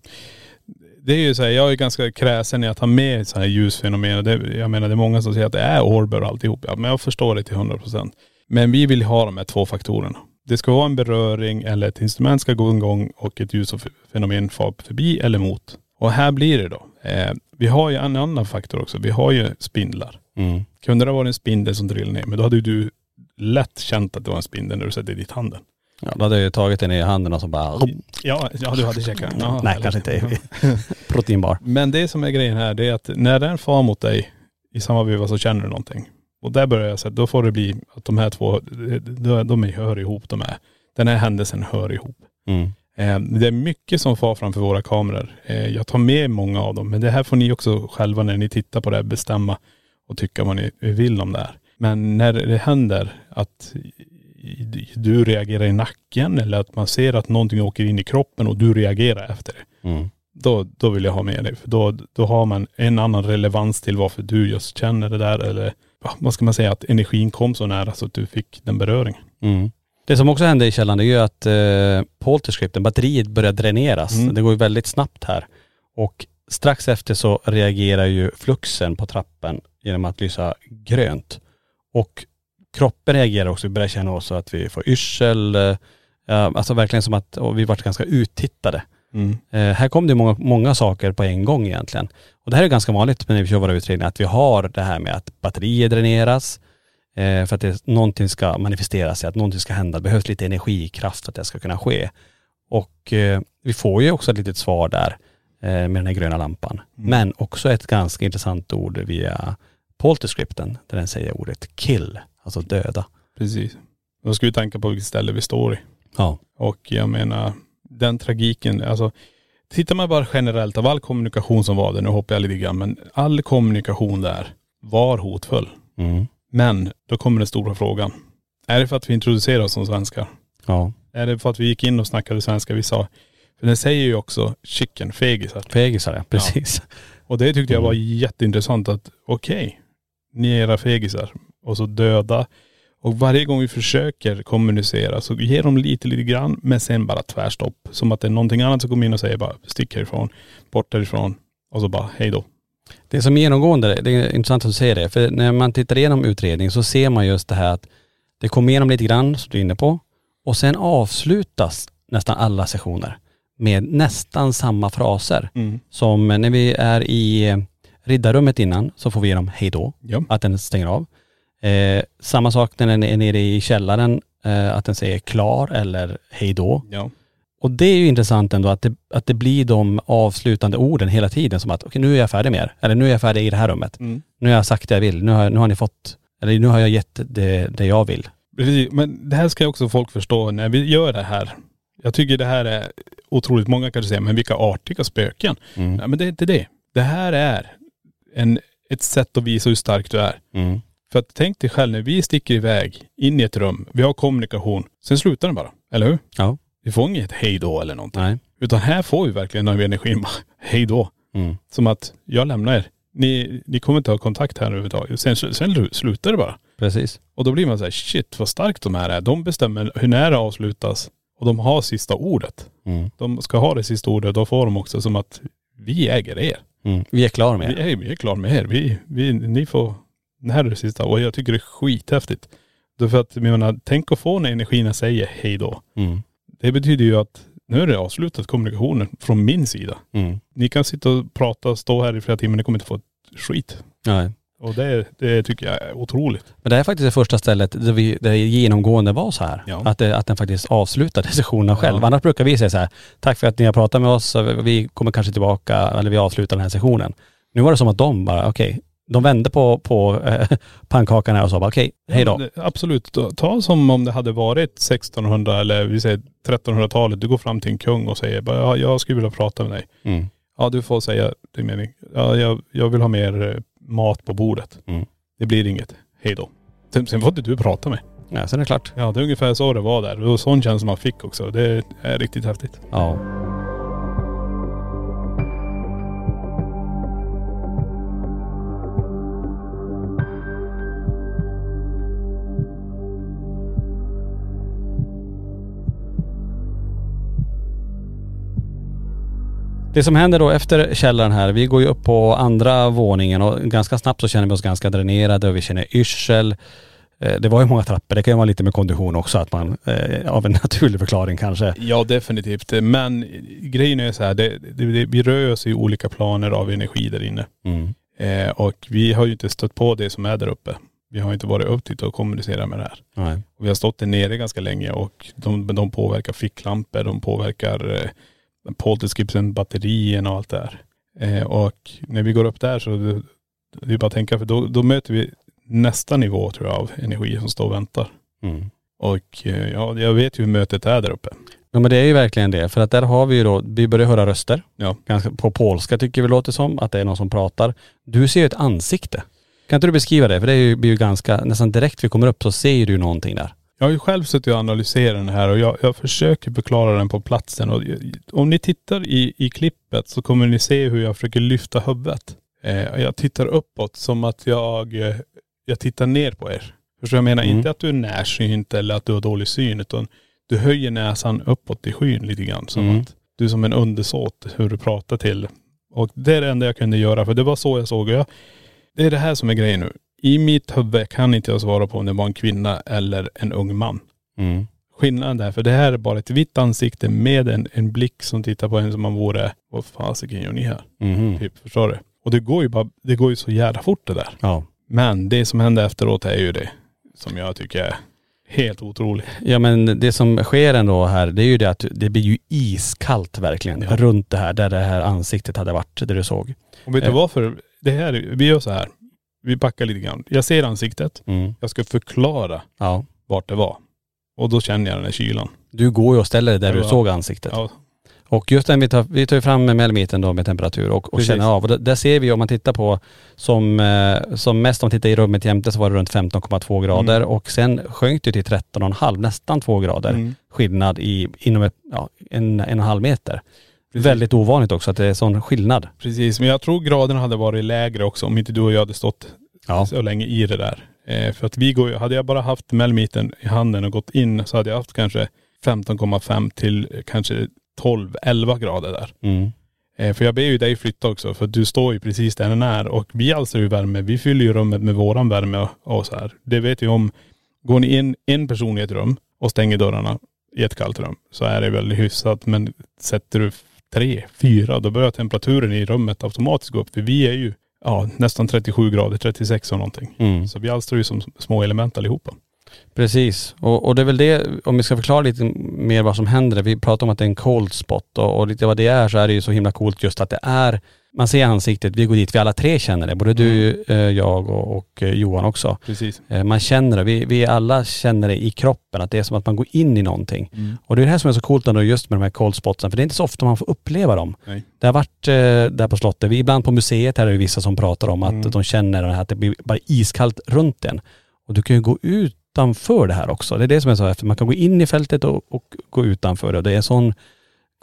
[SPEAKER 3] Det är ju så här, jag är ganska kräsen i att ha med så här ljusfenomen. Det, jag menar det är många som säger att det är orber och alltihop. Ja, men jag förstår det till 100%. Men vi vill ha de här två faktorerna. Det ska vara en beröring eller ett instrument ska gå igång och ett ljusfenomen far förbi eller mot. Och här blir det då. Eh, vi har ju en annan faktor också. Vi har ju spindlar.
[SPEAKER 2] Mm.
[SPEAKER 3] Kunde det ha varit en spindel som trillade ner, men då hade ju du lätt känt att det var en spindel när du sätter dit handen.
[SPEAKER 2] Ja, då hade jag ju tagit den i handen och så bara..
[SPEAKER 3] Ja, ja du hade checkat den.
[SPEAKER 2] Nej
[SPEAKER 3] eller-
[SPEAKER 2] kanske inte. Proteinbar.
[SPEAKER 3] Men det som är grejen här, det är att när den far mot dig i samma veva så känner du någonting. Och där börjar jag säga, då får det bli att de här två, de, de hör ihop de här. Den här händelsen hör ihop.
[SPEAKER 2] Mm.
[SPEAKER 3] Eh, det är mycket som far framför våra kameror. Eh, jag tar med många av dem, men det här får ni också själva när ni tittar på det här bestämma och tycka vad ni vill om det här. Men när det händer att du reagerar i nacken eller att man ser att någonting åker in i kroppen och du reagerar efter det
[SPEAKER 2] Mm.
[SPEAKER 3] då, då vill jag ha med dig. För då, då har man en annan relevans till varför du just känner det där. Eller vad ska man säga, att energin kom så nära så att du fick den beröringen.
[SPEAKER 2] Mm. Det som också hände i källaren är ju att eh, polterscripten, batteriet börjar dräneras.
[SPEAKER 3] Mm.
[SPEAKER 2] Det går ju väldigt snabbt här. Och strax efter så reagerar ju fluxen på trappen genom att lysa grönt. Och kroppen reagerar också, vi börjar känna också att vi får yrsel. Eh, alltså verkligen som att vi varit ganska uttittade.
[SPEAKER 3] Mm.
[SPEAKER 2] Eh, här kom det många, många saker på en gång egentligen. Och det här är ganska vanligt när vi kör våra utredningar, att vi har det här med att batterier dräneras, eh, för att det, någonting ska manifestera sig, att någonting ska hända. Det behövs lite energikraft för att det ska kunna ske. Och eh, vi får ju också ett litet svar där eh, med den här gröna lampan. Men också ett ganska intressant ord via polterscripten, där den säger ordet kill, alltså döda.
[SPEAKER 3] Precis. Då ska vi tänka på vilket ställe vi står i.
[SPEAKER 2] Ja.
[SPEAKER 3] Och jag menar, den tragiken, alltså tittar man bara generellt av all kommunikation som var där, nu hoppar jag lite grann, men all kommunikation där var hotfull.
[SPEAKER 2] Mm.
[SPEAKER 3] Men då kommer den stora frågan. Är det för att vi introducerar oss som svenskar?
[SPEAKER 2] Ja.
[SPEAKER 3] Är det för att vi gick in och snackade svenska? Vi sa, för den säger ju också chicken, fegisar.
[SPEAKER 2] Fegisar ja, precis.
[SPEAKER 3] Och det tyckte jag var jätteintressant att okej, ni är era fegisar och så döda. Och varje gång vi försöker kommunicera så ger de lite, lite grann men sen bara tvärstopp. Som att det är någonting annat som kommer in och säger bara stick härifrån, bort därifrån och så bara hej då.
[SPEAKER 2] Det är som genomgående, det är intressant att du säger det, för när man tittar igenom utredningen så ser man just det här att det kommer igenom lite grann, som du är inne på, och sen avslutas nästan alla sessioner med nästan samma fraser. Som när vi är i riddarrummet innan så får vi igenom hej då,
[SPEAKER 3] Ja.
[SPEAKER 2] att den stänger av. Eh, samma sak när den är nere i källaren, eh, att den säger klar eller hej då.
[SPEAKER 3] Ja.
[SPEAKER 2] Och det är ju intressant ändå att det, att det blir de avslutande orden hela tiden som att okej nu är jag färdig med er. Eller nu är jag färdig i det här rummet.
[SPEAKER 3] Mm.
[SPEAKER 2] Nu har jag sagt det jag vill. Nu har, nu har ni fått, eller nu har jag gett det, det jag vill.
[SPEAKER 3] Precis, men det här ska också folk förstå när vi gör det här. Jag tycker det här är otroligt, många kanske säger, men vilka artiga spöken.
[SPEAKER 2] Mm.
[SPEAKER 3] Nej men det är inte det. Det här är en, ett sätt att visa hur stark du är.
[SPEAKER 2] Mm.
[SPEAKER 3] För att tänk dig själv när vi sticker iväg in i ett rum, vi har kommunikation, sen slutar den bara. Eller hur?
[SPEAKER 2] Ja.
[SPEAKER 3] Vi får inget hej då eller någonting.
[SPEAKER 2] Nej.
[SPEAKER 3] Utan här får vi verkligen av energin hej då.
[SPEAKER 2] Mm.
[SPEAKER 3] Som att, jag lämnar er. Ni, ni kommer inte ha kontakt här överhuvudtaget. Sen, sen slutar det bara.
[SPEAKER 2] Precis.
[SPEAKER 3] Och då blir man så här, shit vad starkt de här är. De bestämmer hur när det avslutas. Och de har sista ordet.
[SPEAKER 2] Mm.
[SPEAKER 3] De ska ha det sista ordet, då får de också som att vi äger er.
[SPEAKER 2] Mm. Vi är klara med
[SPEAKER 3] Vi
[SPEAKER 2] det.
[SPEAKER 3] är, vi är klara med er. Vi, vi, ni får, det här är det sista. Och jag tycker det är skithäftigt. Därför att, jag menar, tänk att få när energin säger hej då.
[SPEAKER 2] Mm.
[SPEAKER 3] Det betyder ju att nu är det avslutat kommunikationen från min sida.
[SPEAKER 2] Mm.
[SPEAKER 3] Ni kan sitta och prata och stå här i flera timmar, ni kommer inte få ett skit.
[SPEAKER 2] Nej.
[SPEAKER 3] Och det, det tycker jag är otroligt.
[SPEAKER 2] Men det är faktiskt det första stället där, vi, där det genomgående var så här.
[SPEAKER 3] Ja.
[SPEAKER 2] Att, det, att den faktiskt avslutade sessionerna själv.
[SPEAKER 3] Ja.
[SPEAKER 2] Annars brukar vi säga så här, tack för att ni har pratat med oss, vi kommer kanske tillbaka, eller vi avslutar den här sessionen. Nu var det som att de bara, okej, de vände på, på eh, pannkakan här och sa bara okej, hej
[SPEAKER 3] Ja,
[SPEAKER 2] då.
[SPEAKER 3] det- Absolut. Ta som om det hade varit 1600 eller vi säger 1300-talet. Du går fram till en kung och säger bara, ja, jag skulle vilja prata med dig.
[SPEAKER 2] Mm.
[SPEAKER 3] Ja du får säga din mening. Ja, jag, jag vill ha mer eh, mat på bordet.
[SPEAKER 2] Mm.
[SPEAKER 3] Det blir inget. Hej då. Sen, sen får inte du prata med.
[SPEAKER 2] Ja, sen är det klart.
[SPEAKER 3] Ja det är ungefär så det var där. Det var sån känsla man fick också. Det är riktigt häftigt.
[SPEAKER 2] Ja. Det som händer då efter källaren här, vi går ju upp på andra våningen och ganska snabbt så känner vi oss ganska dränerade och vi känner yrsel. Eh, Det var ju många trappor, det kan ju vara lite med kondition också att man, eh, av en naturlig förklaring kanske.
[SPEAKER 3] Ja definitivt. Men grejen är så här, det, det, det, vi rör oss i olika planer av energi där inne.
[SPEAKER 2] Mm.
[SPEAKER 3] Eh, och vi har ju inte stött på det som är där uppe. Vi har inte varit upp dit och kommunicerat med det här.
[SPEAKER 2] Nej.
[SPEAKER 3] Och vi har stått där nere ganska länge och de, de påverkar ficklampor, de påverkar eh, polterskripsen, batterierna och allt det här. Eh, och när vi går upp där så det, det är bara att tänka för då, då möter vi nästa nivå tror jag av energi som står och väntar.
[SPEAKER 2] Mm.
[SPEAKER 3] Och eh, ja, jag vet ju hur mötet är där uppe.
[SPEAKER 2] Ja men det är ju verkligen det. För att där har vi ju då, vi börjar höra röster.
[SPEAKER 3] Ja.
[SPEAKER 2] Ganska, på polska tycker vi låter som, att det är någon som pratar. Du ser ju ett ansikte. Kan inte du beskriva det? För det är ju, blir ju ganska, nästan direkt vi kommer upp så ser du någonting där.
[SPEAKER 3] Jag har ju själv suttit och analyserat den här och jag, jag försöker förklara den på platsen. Och om ni tittar i, i klippet så kommer ni se hur jag försöker lyfta huvudet. Eh, jag tittar uppåt som att jag, eh, jag tittar ner på er. Förstår jag menar?
[SPEAKER 2] Mm.
[SPEAKER 3] Inte att du är närsynt eller att du har dålig syn utan du höjer näsan uppåt i skyn lite grann. Som
[SPEAKER 2] Mm.
[SPEAKER 3] att du är som en undersåt hur du pratar till. Och det är det enda jag kunde göra för det var så jag såg. Jag, det är det här som är grejen nu. I mitt huvud kan inte jag svara på om det var en kvinna eller en ung man.
[SPEAKER 2] Mm.
[SPEAKER 3] skillnaden där. För det här är bara ett vitt ansikte med en, en blick som tittar på en som man vore, vad fasiken gör ni här?
[SPEAKER 2] Mhm.
[SPEAKER 3] Typ, förstår du? Och det går ju bara, det går ju så jävla fort det där.
[SPEAKER 2] Ja.
[SPEAKER 3] Men det som händer efteråt är ju det som jag tycker är helt otroligt.
[SPEAKER 2] Ja men det som sker ändå här, det är ju det att det blir ju iskallt verkligen
[SPEAKER 3] Ja.
[SPEAKER 2] runt det här, där det här ansiktet hade varit, där du såg.
[SPEAKER 3] Och vet du
[SPEAKER 2] Eh.
[SPEAKER 3] varför? Det här, vi gör så här. Vi backar lite grann. Jag ser ansiktet.
[SPEAKER 2] Mm.
[SPEAKER 3] Jag ska förklara
[SPEAKER 2] Ja.
[SPEAKER 3] vart det var. Och då känner jag den här kylan.
[SPEAKER 2] Du går ju och ställer dig där
[SPEAKER 3] Ja,
[SPEAKER 2] du såg ansiktet.
[SPEAKER 3] Ja,
[SPEAKER 2] Och just den vi tar, vi tar ju fram melmemetern då med temperatur och, och
[SPEAKER 3] Precis.
[SPEAKER 2] känner av. Och där, ser vi om man tittar på, som, eh, som mest om man tittar i rummet jämte så var det runt 15,2 grader
[SPEAKER 3] Mm.
[SPEAKER 2] och sen sjönk det till 13,5, nästan 2 grader
[SPEAKER 3] Mm.
[SPEAKER 2] skillnad i, inom ett, ja, en, en och en halv meter.
[SPEAKER 3] Precis.
[SPEAKER 2] Väldigt ovanligt också att det är sån skillnad.
[SPEAKER 3] precis. Men jag tror graderna hade varit lägre också om inte du och jag hade stått
[SPEAKER 2] Ja.
[SPEAKER 3] så länge i det där. Eh, för att vi går hade jag bara haft melmetern i handen och gått in så hade jag haft kanske 15,5 till kanske 12, 11 grader där.
[SPEAKER 2] Mm.
[SPEAKER 3] Eh, för jag ber ju dig flytta också för du står ju precis där den är och vi alstrar ju värme. Vi fyller ju rummet med våran värme och, och så här. Det vet vi om. Går ni in en person i ett rum och stänger dörrarna i ett kallt rum så är det väldigt hyfsat. Men sätter du tre, fyra då börjar temperaturen i rummet automatiskt gå upp. För vi är ju ja, nästan 37 grader, 36 och någonting.
[SPEAKER 2] Mm.
[SPEAKER 3] Så vi alstrar ju som små element allihopa.
[SPEAKER 2] Precis. Och, och det är väl det, om vi ska förklara lite mer vad som händer. Vi pratar om att det är en cold spot och, och lite vad det är så är det ju så himla coolt just att det är, man ser ansiktet, vi går dit, vi alla tre känner det. Både du, eh, jag och, och eh, Johan också.
[SPEAKER 3] Precis.
[SPEAKER 2] Eh, Man känner det, vi, vi alla känner det i kroppen, att det är som att man går in i någonting.
[SPEAKER 3] Mm.
[SPEAKER 2] Och det är det här som är så coolt ändå just med de här cold spotsen, för det är inte så ofta man får uppleva dem.
[SPEAKER 3] Nej.
[SPEAKER 2] Det har varit där på slottet, vi, ibland på museet här är det vissa som pratar om att
[SPEAKER 3] Mm.
[SPEAKER 2] de känner det här, att det blir bara iskallt runt en. Och du kan ju gå utanför det här också. Det är det som är så häftigt. Man kan gå in i fältet och, och gå utanför det. Och det är sån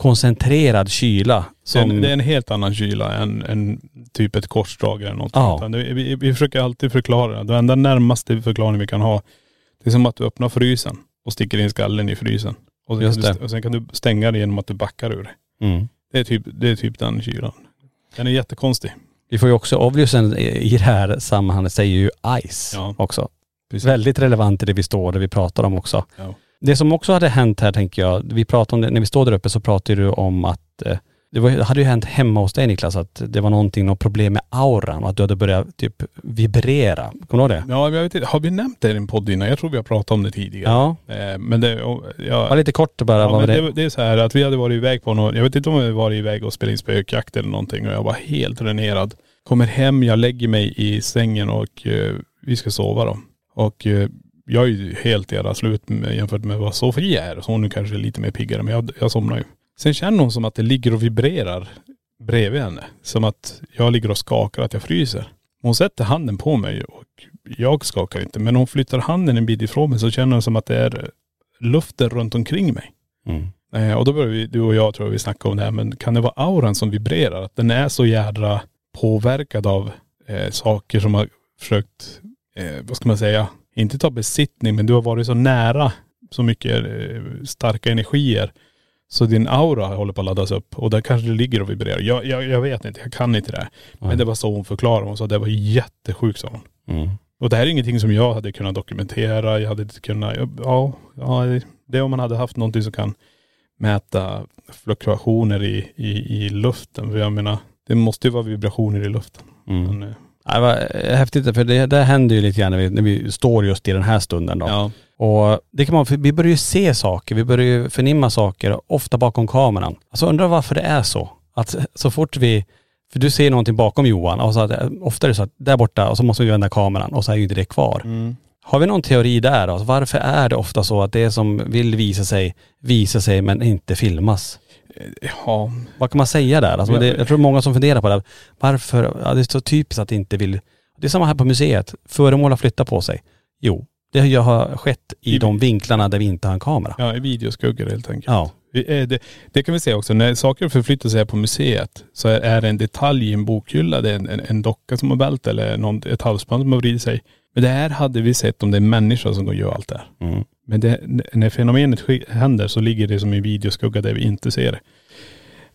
[SPEAKER 2] koncentrerad kyla
[SPEAKER 3] Det är,
[SPEAKER 2] som...
[SPEAKER 3] en, det är en helt annan kyla än, än typ ett korsdrag eller något.
[SPEAKER 2] Ja.
[SPEAKER 3] Det- Vi, vi försöker alltid förklara det. Det enda närmaste förklaring vi kan ha, det är som att du öppnar frysen och sticker in skallen i frysen. Och sen,
[SPEAKER 2] Just
[SPEAKER 3] kan
[SPEAKER 2] det.
[SPEAKER 3] du, och sen kan du stänga det genom att du backar ur det.
[SPEAKER 2] Mm.
[SPEAKER 3] Det är typ, det är typ den kylan. Den är jättekonstig.
[SPEAKER 2] Vi får ju också, obviously i det här sammanhanget säger ju ice
[SPEAKER 3] Ja.
[SPEAKER 2] också.
[SPEAKER 3] Precis.
[SPEAKER 2] Väldigt relevant i det vi står, det vi pratar om också.
[SPEAKER 3] Ja.
[SPEAKER 2] Det som också hade hänt här tänker jag, vi pratade om det, när vi står där uppe så pratade du om att eh, det, var, det hade ju hänt hemma hos dig Niklas att det var någonting, något problem med auran och att du hade börjat typ vibrera. Kommer du ihåg det?
[SPEAKER 3] Ja, jag vet inte. Har vi nämnt det i en podd innan? Jag tror vi har pratat om det tidigare.
[SPEAKER 2] Ja.
[SPEAKER 3] Eh, men det, och, ja,
[SPEAKER 2] Var lite kort bara,
[SPEAKER 3] Ja, men
[SPEAKER 2] det?
[SPEAKER 3] det, det är så här att vi hade varit iväg på något, jag vet inte om vi varit iväg och spelat in spökjakt eller någonting och jag var helt dränerad. Kommer hem, jag lägger mig i sängen och eh, vi ska sova då. Och eh, jag är ju helt jävla slut med, jämfört med vad Sofia är. Så hon är kanske lite mer piggare men jag, jag somnar ju. Sen känner hon som att det ligger och vibrerar bredvid henne. Som att jag ligger och skakar, att jag fryser. Hon sätter handen på mig och jag skakar inte. Men hon flyttar handen en bit ifrån mig så känner hon som att det är luften runt omkring mig.
[SPEAKER 2] Mm.
[SPEAKER 3] Eh, och då började vi, du och jag tror vi snackade om det här, men kan det vara auran som vibrerar? Att den är så jädra påverkad av eh, saker som har försökt, eh, vad ska man säga, inte ta besittning, men du har varit så nära så mycket eh, starka energier. Så din aura håller på att laddas upp och där kanske det ligger och vibrerar. Jag, jag, jag vet inte, jag kan inte det. Men det var så hon förklarade. Hon sa det var jättesjukt sa hon.
[SPEAKER 2] Mm.
[SPEAKER 3] Och det här är ingenting som jag hade kunnat dokumentera. Jag hade inte kunnat, ja, ja det är om man hade haft någonting som kan mäta fluktuationer i, i, i luften. För jag menar, det måste ju vara vibrationer i luften.
[SPEAKER 2] Mm.
[SPEAKER 3] Men, eh,
[SPEAKER 2] Det var eh, häftigt för det, det händer ju lite grann när vi, när vi står just i den här stunden då.
[SPEAKER 3] ja.
[SPEAKER 2] Och det kan man, vi börjar ju se saker, vi börjar ju förnimma saker, ofta bakom kameran. Alltså undrar varför det är så. Att så fort vi, för du ser någonting bakom Johan och så att, ofta är det så att där borta och så måste vi vända kameran och så är ju inte det kvar.
[SPEAKER 3] Mm.
[SPEAKER 2] Har vi någon teori där då? Alltså varför är det ofta så att det som vill visa sig, visar sig men inte filmas?
[SPEAKER 3] Ja,
[SPEAKER 2] Vad kan man säga där? Alltså det, jag tror många som funderar på det. Varför, ja, det är så typiskt att det inte vill, det är samma här på museet. Föremål har flyttat på sig. Jo, det har- skett i
[SPEAKER 3] I-
[SPEAKER 2] de vinklarna där vi inte har en kamera.
[SPEAKER 3] ja i videoskuggor helt enkelt.
[SPEAKER 2] Ja.
[SPEAKER 3] Eh, Det, det kan vi säga också, när saker förflyttar sig här på museet så är, är det en detalj i en bokhylla, det är en, en, en docka som har vält eller någon, ett halsband som har vridit sig. Men det här hade vi sett om det är en människa som går och gör allt det här.
[SPEAKER 2] Mm.
[SPEAKER 3] Men det, när fenomenet händer så ligger det som i videoskugga där vi inte ser det.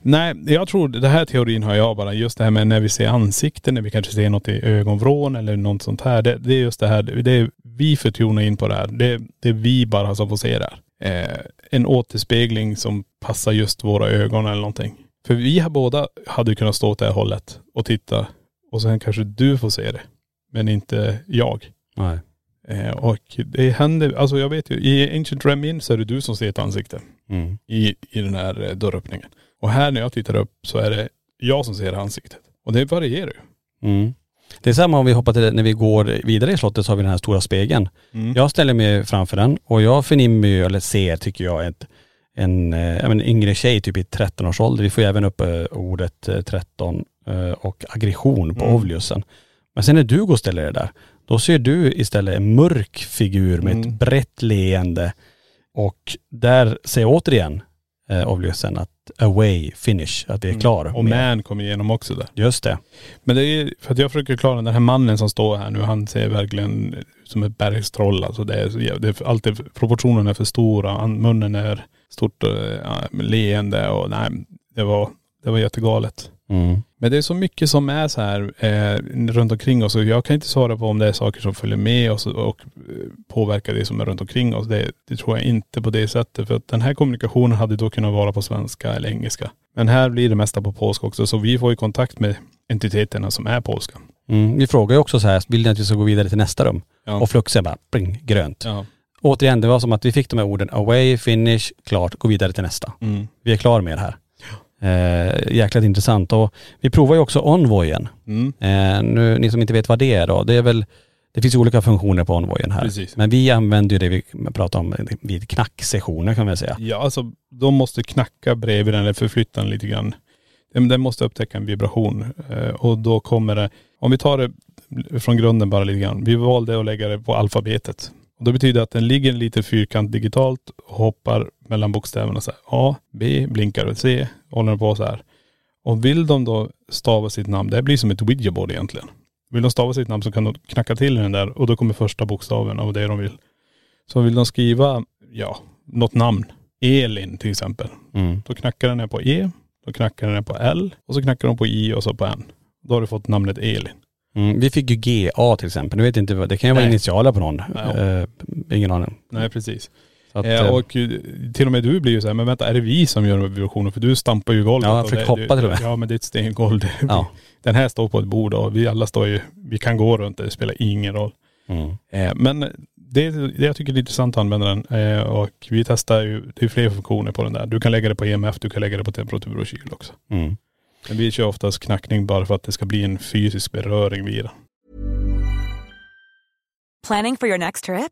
[SPEAKER 3] Nej, jag tror, det här teorin har jag bara, just det här med när vi ser ansikten, när vi kanske ser något i ögonvrån eller något sånt här. Det, det är just det här, det är, vi får tuna in på det här. Det, det är vi bara som får se det här. eh, en återspegling som passar just våra ögon eller någonting. För vi har båda hade kunnat stå åt det här hållet och titta och sen kanske du får se det. Men inte jag.
[SPEAKER 2] Nej.
[SPEAKER 3] Eh, och det händer, alltså jag vet ju, i Ancient Remin så är det du som ser ett ansikte
[SPEAKER 2] Mm.
[SPEAKER 3] i, i den här eh, dörröppningen. Och här när jag tittar upp så är det jag som ser ansiktet. Och det varierar ju.
[SPEAKER 2] Mm. Det är samma om vi hoppar till, när vi går vidare i slottet så har vi den här stora spegeln.
[SPEAKER 3] Mm.
[SPEAKER 2] Jag ställer mig framför den och jag förnimmer ju, eller ser tycker jag, ett, en eh, men yngre tjej typ i 13-årsålder. Vi får ju även upp eh, ordet eh, 13 eh, och aggression på
[SPEAKER 3] Mm.
[SPEAKER 2] Ovliusen. Men sen när du går och ställer dig där, då ser du istället en mörk figur med ett
[SPEAKER 3] Mm.
[SPEAKER 2] brett leende. Och där ser jag återigen eh, Ovliusen att away finish, att det är klar.
[SPEAKER 3] Mm. Och Man kommer igenom också där.
[SPEAKER 2] Just det.
[SPEAKER 3] Men det är för att jag försöker klara den här mannen som står här nu, han ser verkligen ut som ett bergstroll. Alltså det är, det är alltid, proportionerna är för stora, han- munnen är stort eh, ja, leende och nej, det var, det var jättegalet.
[SPEAKER 2] Mm.
[SPEAKER 3] Men det är så mycket som är så här eh, runt omkring oss och jag kan inte svara på om det är saker som följer med oss och, och eh, påverkar det som är runt omkring oss. Det, det tror jag inte på det sättet. För att den här kommunikationen hade då kunnat vara på svenska eller engelska. Men här blir det mesta på polska också så vi får ju kontakt med entiteterna som är polska.
[SPEAKER 2] Mm. Vi frågar ju också så här, vill ni att vi ska gå vidare till nästa rum?
[SPEAKER 3] Ja.
[SPEAKER 2] Och Flux är bara pling, grönt.
[SPEAKER 3] Ja.
[SPEAKER 2] Återigen, det var som att vi fick de här orden away, finish, klart, gå vidare till nästa.
[SPEAKER 3] Mm.
[SPEAKER 2] Vi är klara med det här. Eh, jäkligt intressant. Och vi provar ju också Envoyen.
[SPEAKER 3] Mm.
[SPEAKER 2] Eh, nu, ni som inte vet vad det är då, det är väl, det finns olika funktioner på Envoyen här.
[SPEAKER 3] Precis.
[SPEAKER 2] Men vi använder ju det vi pratar om vid knacksessioner kan man säga.
[SPEAKER 3] Ja alltså de måste knacka bredvid den eller förflytta den lite grann. Den, den måste upptäcka en vibration eh, och då kommer det, om vi tar det från grunden bara lite grann. Vi valde att lägga det på alfabetet. Och det betyder att den ligger lite fyrkant digitalt och hoppar mellan bokstäverna så här. A, B, blinkar och C, håller den på så här. Och vill de då stava sitt namn, det blir som ett widgetboard egentligen. Vill de stava sitt namn så kan de knacka till den där och då kommer första bokstaven av det de vill. Så vill de skriva, ja, något namn. Elin till exempel.
[SPEAKER 2] Mm.
[SPEAKER 3] Då knackar den här på E, då knackar den här på L och så knackar de på I och så på N. Då har du fått namnet Elin.
[SPEAKER 2] Mm. Vi fick ju GA till exempel. Nu vet inte, vad- det kan ju vara
[SPEAKER 3] Nej.
[SPEAKER 2] initialer på någon.
[SPEAKER 3] Ja.
[SPEAKER 2] Eh, ingen aning.
[SPEAKER 3] Nej precis.
[SPEAKER 2] Att,
[SPEAKER 3] eh,
[SPEAKER 2] eh,
[SPEAKER 3] och till och med du blir ju så här, men vänta är det vi som gör vibrationer? För du stampar ju golvet.
[SPEAKER 2] Ja, jag
[SPEAKER 3] det-
[SPEAKER 2] hoppa till och med.
[SPEAKER 3] Ja men det är ett stengolv. Det-
[SPEAKER 2] Ja.
[SPEAKER 3] Den här står på ett bord och vi alla står ju, vi kan gå runt det, det spelar ingen roll.
[SPEAKER 2] mm.
[SPEAKER 3] Eh, men det, det jag tycker är intressant att använda den eh, och vi testar ju, det är fler funktioner på den där. Du kan lägga det på EMF, du kan lägga det på temperatur och kyl också.
[SPEAKER 2] Mm.
[SPEAKER 3] Men vi kör oftast knackning bara för att det ska bli en fysisk beröring vid den.
[SPEAKER 6] Planning for your next trip?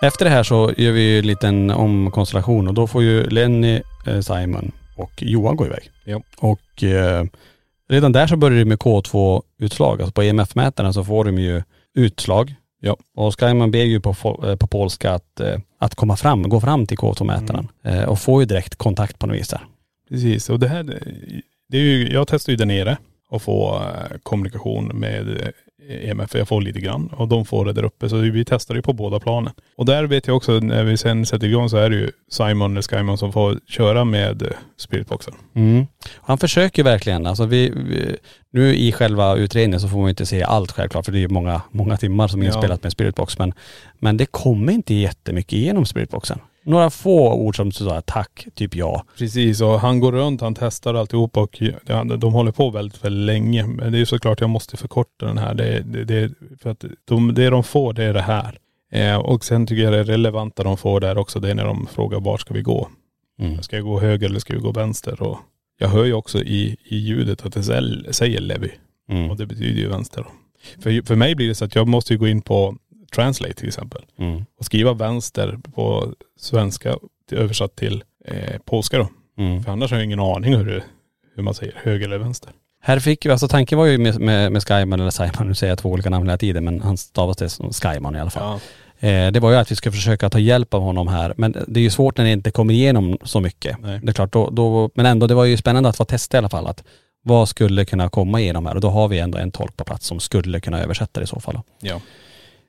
[SPEAKER 2] Efter det här så gör vi ju en liten omkonstellation och då får ju Lenny, eh, Simon och Johan gå iväg.
[SPEAKER 3] Ja.
[SPEAKER 2] Och eh, redan där så börjar det med K2-utslag. Alltså på EMF-mätarna så får de ju utslag.
[SPEAKER 3] Ja.
[SPEAKER 2] Och Skyman ber ju på, eh, på polska att, eh, att komma fram, gå fram till K2-mätaren. Eh, och får ju direkt kontakt på något vis där.
[SPEAKER 3] Precis, och det här, det är ju, jag testar ju där nere och få kommunikation med EMF, jag får lite grann och de får det där uppe. Så vi testar ju på båda planen. Och där vet jag också, när vi sen sätter igång så är det ju Simon eller Skymon som får köra med eh, spiritboxen.
[SPEAKER 2] Mm. Han försöker verkligen. Alltså vi, vi, nu i själva utredningen så får man inte se allt självklart för det är ju många, många timmar som är
[SPEAKER 3] Ja.
[SPEAKER 2] inspelat med Spiritbox. Men, men det kommer inte jättemycket igenom Spiritboxen. Några få ord som här, tack, typ ja.
[SPEAKER 3] Precis, och han går runt, han testar alltihop och de håller på väldigt, väldigt länge. Men det är ju såklart jag måste förkorta den här. Det, det, det, för att de, det de får det är det här. Eh, och sen tycker jag det relevanta de får där också, det är när de frågar vart ska vi gå?
[SPEAKER 2] Mm.
[SPEAKER 3] Ska jag gå höger eller ska vi gå vänster? Och jag hör ju också i, i ljudet att det säger Levi.
[SPEAKER 2] Mm.
[SPEAKER 3] Och det betyder ju vänster. För, för mig blir det så att jag måste ju gå in på Translate till exempel.
[SPEAKER 2] Mm.
[SPEAKER 3] Och skriva vänster på svenska till, översatt till eh, polska då.
[SPEAKER 2] Mm.
[SPEAKER 3] För annars har jag ingen aning hur, det, hur man säger höger eller vänster.
[SPEAKER 2] Här fick vi, alltså tanken var ju med, med, med Skyman eller Simon, nu säger jag två olika namn hela tiden men han stavas det som Skyman i alla fall. Eh, det var ju att vi ska försöka ta hjälp av honom här. Men det är ju svårt när det inte kommer igenom så mycket.
[SPEAKER 3] Nej.
[SPEAKER 2] Det är klart, då, då, men ändå det var ju spännande att få testa i alla fall. Att vad skulle kunna komma igenom här? Och då har vi ändå en tolk på plats som skulle kunna översätta det i så fall.
[SPEAKER 3] Ja.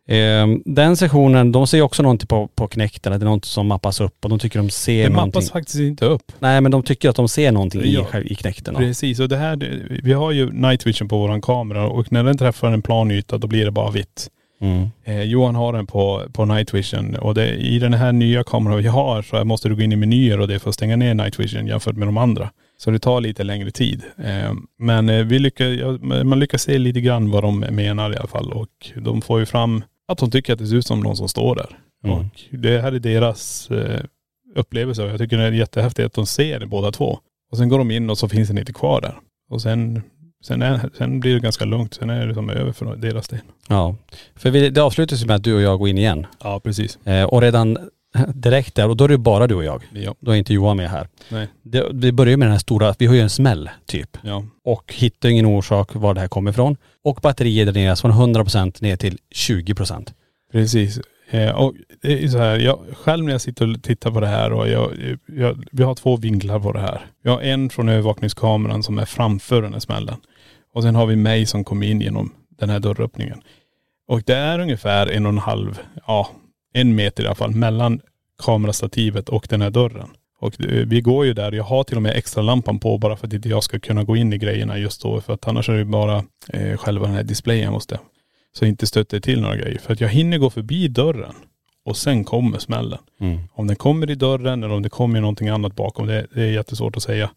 [SPEAKER 2] Eh, den sessionen, de ser också någonting på, på Kinect, eller det är något som mappas upp och de tycker de ser
[SPEAKER 3] Det
[SPEAKER 2] någonting.
[SPEAKER 3] mappas faktiskt inte upp.
[SPEAKER 2] Nej men de tycker att de ser någonting i,
[SPEAKER 3] Ja.
[SPEAKER 2] i Kinecten. då.
[SPEAKER 3] Precis, och det här, det- vi har ju night vision på våran kamera och när den träffar en plan yta då blir det bara vitt.
[SPEAKER 2] Mm.
[SPEAKER 3] Eh, Johan har den på, på night vision och det, i den här nya kameran vi har så måste du gå in i menyer och det för att stänga ner night vision jämfört med de andra. Så det tar lite längre tid. Eh, men vi lyckas, man lyckas se lite grann vad de menar i alla fall och de får ju fram att de tycker att det ser ut som någon som står där.
[SPEAKER 2] Mm.
[SPEAKER 3] Och det här är deras eh, upplevelse och jag tycker det är jättehäftigt att de ser det båda två. Och sen går de in och så finns den inte kvar där. Och sen, sen, är, sen blir det ganska lugnt. Sen är det som över för deras del.
[SPEAKER 2] Ja. För vi, det avslutas ju med att du och jag går in igen.
[SPEAKER 3] Ja precis.
[SPEAKER 2] Eh, och redan direkt där, och då är det bara du och jag.
[SPEAKER 3] Ja.
[SPEAKER 2] Då är inte Johan med här.
[SPEAKER 3] Nej.
[SPEAKER 2] Det, vi börjar med den här stora, vi har ju en smäll typ.
[SPEAKER 3] Ja.
[SPEAKER 2] Och hittar ingen orsak var det här kommer ifrån. Och batteriet dräneras från 100% ner till 20%.
[SPEAKER 3] Precis. Eh, och det är så här, jag, själv när jag sitter och tittar på det här och jag, jag, vi har två vinklar på det här. Vi har en från övervakningskameran som är framför den här smällen. Och sen har vi mig som kom in genom den här dörröppningen. Och det är ungefär en och en halv, ja en meter i alla fall mellan kamerastativet och den här dörren. Och eh, vi går ju där, jag har till och med extra lampan på bara för att inte jag ska kunna gå in i grejerna just då. För att annars är det bara eh, själva den här displayen måste. Så jag inte stöter till några grejer. För att jag hinner gå förbi dörren och sen kommer smällen.
[SPEAKER 2] Mm.
[SPEAKER 3] Om den kommer i dörren eller om det kommer någonting annat bakom, det, det är jättesvårt att säga.